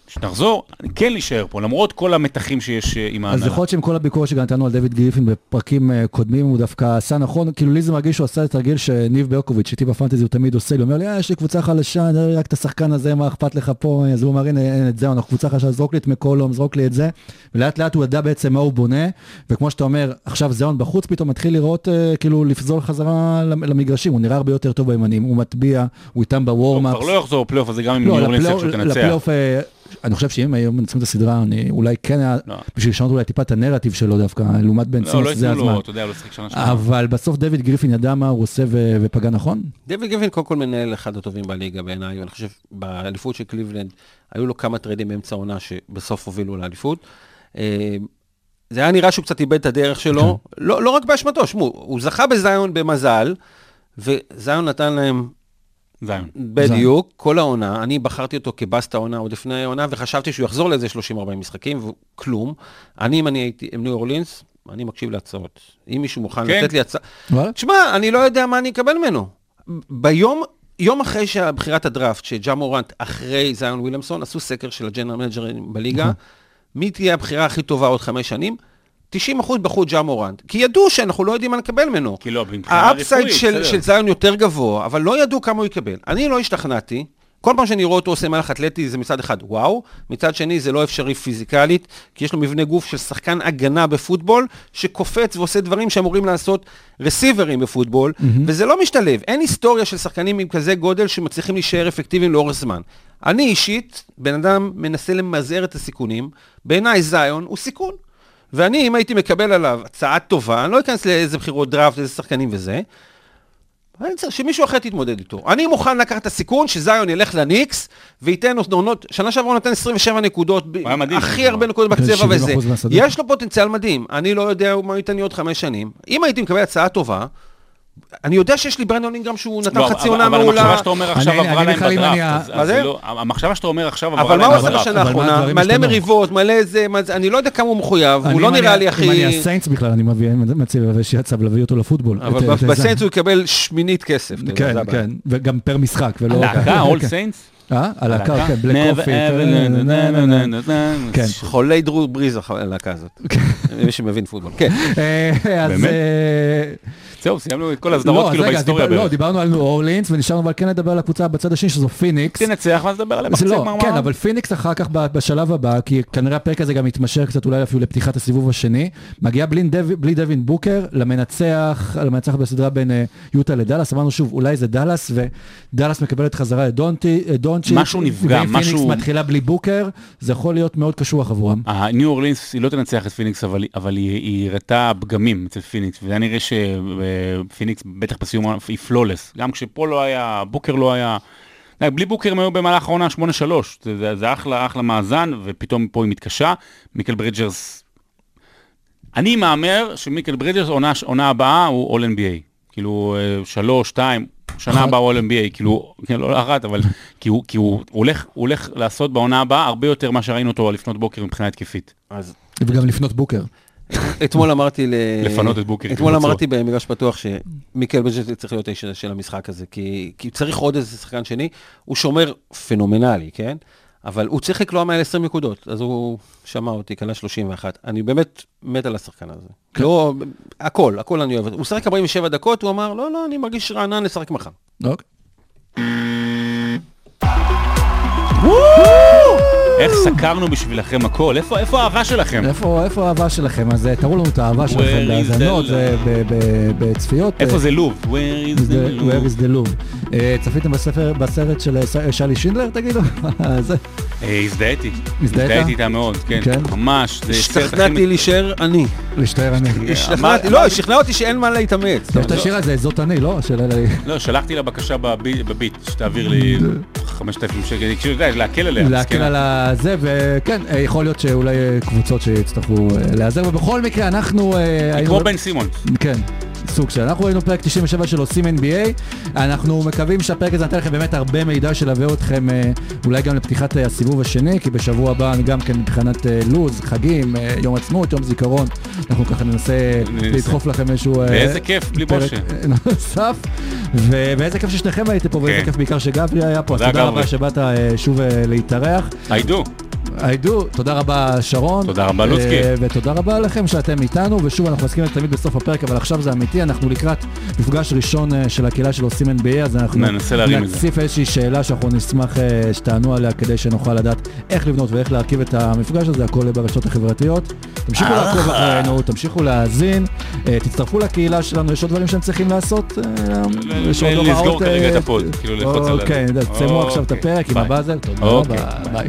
שנחזור, אני כן להישאר פה, למרות כל המתחים שיש אה, עם אז ההנהלה. יכול להיות שעם כל הביקורת שגם נתנו על דויד גריפין בפרקים אה, קודמים, הוא דווקא עשה נכון, כאילו לי זה מרגיש שהוא עשה את הרגיל שניב ברקוביץ', איתי בפנטזי הוא תמיד עושה הוא אומר לי, "אה, יש לי קבוצה חלשה, רק את השחקן הזה, מה אכפת לך פה, אז הוא אומר, הנה, את זה, אנחנו קבוצה חלשה, זרוק לי את מקולום, זרוק לי את זה, ולאט לאט הוא ידע בעצם מה הוא בונה, וכמו שאתה אומר, עכשיו זיון בחוץ פתאום מתחיל לראות, אה, כאילו לפזול חזרה למ- למגרשים, הוא נראה הרבה יותר טוב בימנים, הוא מטביע, הוא איתם בוורמאפס. כבר לא יחזור לפלייאוף הזה גם אם לא, ניו אורלינס איכשהו תנצח. לפלייאוף, אה, אני חושב שאם היו מנצחים את הסדרה, אני אולי כן היה, לא. בשביל לשנות אולי טיפה את הנרטיב שלו דווקא, לעומת בן לא, לא סימונס, זה הזמן. לו, אתה יודע, לא לשחק שנה שנייה. אבל בסוף דויד גריפין ידע מה הוא עושה ו- ופגע נכון? דויד גריפין קודם כל מנהל אחד הטובים בליגה בעיניי, ואני חושב באליפות של קליבלנד היו לו כמה טריידים באמצע העונה שבסוף הובילו לאליפות. אה, זה היה נראה שהוא קצת איבד את הדרך שלו, לא, לא רק באשמתו, שמעו, הוא זכה בזיון במזל, וזיון נתן להם זיון. בדיוק, כל העונה, אני בחרתי אותו כ bust העונה עוד לפני העונה, וחשבתי שהוא יחזור לאיזה 30-40 משחקים, וכלום. אני, אם אני הייתי עם ניו אורלינס, אני מקשיב להצעות. אם מישהו מוכן כן. לתת לי הצעה... תשמע, אני לא יודע מה אני אקבל ממנו. ביום, יום אחרי שבחירת הדראפט, שג'ה מורנט אחרי זיון וויליאמסון, עשו סקר של ה general מנג'רים בליגה, מי תהיה הבחירה הכי טובה עוד חמש שנים? 90% בחרו ג'ה מורנט, כי ידעו שאנחנו לא יודעים מה נקבל ממנו. כי לא, מבחינה ה upside רפואית, של, בסדר. של זיון יותר גבוה, אבל לא ידעו כמה הוא יקבל. אני לא השתכנעתי. כל פעם שאני רואה אותו עושה מהלך אתלטי זה מצד אחד וואו, מצד שני זה לא אפשרי פיזיקלית, כי יש לו מבנה גוף של שחקן הגנה בפוטבול, שקופץ ועושה דברים שאמורים לעשות רסיברים בפוטבול, mm-hmm. וזה לא משתלב. אין היסטוריה של שחקנים עם כזה גודל שמצליחים להישאר אפקטיביים לאורך זמן. אני אישית, בן אדם מנסה למזער את הסיכונים, בעיניי זיון הוא סיכון. ואני, אם הייתי מקבל עליו הצעה טובה, אני לא אכנס לאיזה בחירות דראפט, איזה שחקנים וזה, אני צריך שמישהו אחר תתמודד איתו. אני מוכן לקחת את הסיכון שזיון ילך לניקס וייתן עונות, שנה שעברה הוא נתן 27 נקודות, מדהים, הכי הרבה. נקודות בקצב 70% וזה. יש לו פוטנציאל מדהים, אני לא יודע מה ייתן לי עוד חמש שנים. אם הייתי מקבל הצעה טובה, אני יודע שיש לי ברנדון אינגרם שהוא נתן לא, חצי אבל- עונה אבל המחשבה מעולה. שאתה אומר עכשיו עברה להם בדראפט, מה זה? לא- המחשבה שאתה אומר עכשיו עברה אבל מה להם הוא עשה בדראפט. בשנה האחרונה? מלא? מריבות, מלא זה, אני לא יודע כמה הוא מחויב, הוא לא נראה לי אם אני הכי... הסיינטס בכלל, אני מביא, מציע איזושהי הצעה להביא אותו לפוטבול. אבל בסיינס הוא יקבל שמינית כסף. כן. כן, וגם פר משחק, ולא... להקה, אול כן. סיינס? אה? הלהקה, כן, בלק Never קופי. כן. כן. חולי דרו בריז הלהקה הזאת. מי שמבין פוטבול. כן. אה. באמת? זהו, סיימנו את כל לא, הסדרות כאילו בהיסטוריה לא, בערך. דיברנו על ניו אורלינס, ונשארנו אבל כן לדבר על הקבוצה בצד השני, שזו פיניקס. תנצח ואז נדבר בחצי לא, גמר כן. אבל פיניקס אחר כך בשלב הבא, כי כנראה הפרק הזה גם מתמשך קצת אולי אפילו לפתיחת הסיבוב השני, מגיע בלי, דווין בוקר למנצח, למנצח בסדרה בין אה, יוטה לדאלאס, אמרנו שוב, אולי זה דאלאס, ודאלאס מקבלת חזרה את אה, דונצ'יץ', משהו נפגע, ואם פיניקס משהו- מתחילה בלי בוקר, זה יכול להיות מאוד קשוח עבורם. הניו אורלינס היא לא תנצח את פיניקס, אבל, אבל היא, היא הראתה פגמים אצל פיניקס, וזה היה נראה שפיניקס בטח בסיום היא flawless. גם כשפה לא היה, בוקר לא היה... בלי בוקר הם היו במהלך העונה 8-3, זה, זה, זה אחלה, אחלה מאזן, ופתאום פה היא מתקשה. מיקל ברידג'ס... אני מהמר שמיקל ברידג'ס עונה, עונה הבאה הוא All NBA. כאילו, אה, שלוש, שתיים, שנה. הבאה הוא All NBA, כאילו, כן, לא אחת, אבל כי הוא, כי הוא הולך, הוא הולך לעשות בעונה הבאה הרבה יותר ממה שראינו אותו לפנות בוקר מבחינה התקפית. אז וגם לפנות בוקר. אתמול אמרתי ל... לפנות את בוקר, אתמול. אמרתי במגרש פתוח שמיקל ברידג'ס צריך להיות האיש של- של המשחק הזה, כי כי צריך עוד איזה שחקן שני. הוא שומר פנומנלי, כן? אבל הוא צריך לקלוע מעל 20 נקודות, אז הוא שמע אותי, קלע 31. אני באמת מת על השחקן הזה. לא, הכל, הכל אני אוהב. הוא שחק 47 דקות, הוא אמר, לא, לא, אני מרגיש רענן לשחק מחר. אוקיי. איך סקרנו בשבילכם הכל? איפה, האהבה שלכם? איפה האהבה שלכם? אז אה, תראו לנו את האהבה שלכם בהאזנות, ב- בצפיות. איפה אה, זה לוב? Where is is the the- לוב? Where is the love? אה, צפיתם בספר- בסרט של אה, שלי שינדלר, תגידו? זה. אה, הזדהיתי. הזדהית? הזדהיתי איתה מאוד, כן. כן? ממש. השתכנעתי להישאר אני. להשתער אני. השתכנעתי, לא, שכנע אותי שאין מה להתאמץ. יש את השיר הזה, זאת אני, לא? לא, שלחתי לה בקשה בבי- בביט, שתעביר לי 5,000 שקל, כאילו, אתה יודע, להקל עליה. להקל. על הזה, וכן, יכול להיות שאולי קבוצות שיצטרכו להיעזר, ובכל מקרה אנחנו... כמו בן סימון. כן, סוג של. אנחנו ראינו פרק 97 של עושים NBA, אנחנו מקווים שהפרק הזה נתן לכם באמת הרבה מידע שילווה אתכם אה, אולי גם לפתיחת אה, הסיבוב השני, כי בשבוע הבא אני גם כן מבחינת אה, לו"ז, חגים, יום עצמאות, יום זיכרון, אנחנו ככה ננסה. לדחוף לכם איזשהו... ואיזה כיף, בלי פרק בושה. נוסף, ו- ואיזה כיף ששניכם הייתם פה, ואיזה כן. כיף בעיקר שגברי היה פה, אז תודה. רבה שבאת שוב להתארח. היידו. היידו, תודה רבה שרון. תודה רבה, לוצקי. אה, ותודה רבה לכם שאתם איתנו, ושוב אנחנו מסכימים תמיד בסוף הפרק, אבל עכשיו זה אמיתי, אנחנו לקראת מפגש ראשון אה, של הקהילה של עושים NBA, אז אנחנו. נציף איזושהי שאלה שאנחנו נשמח אה, שתענו עליה כדי שנוכל לדעת איך לבנות ואיך להרכיב את המפגש הזה, הכל ברשתות החברתיות. תמשיכו. לעקוב אחרינו, תמשיכו להאזין, תצטרפו לקהילה שלנו, יש עוד דברים שהם צריכים לעשות. לסגור כרגע את הפוד, כאילו ללחוץ על... אוקיי, תסיימו עכשיו את אוקיי, הפרק עם. הבאזל, תודה אוקיי, רבה, ביי.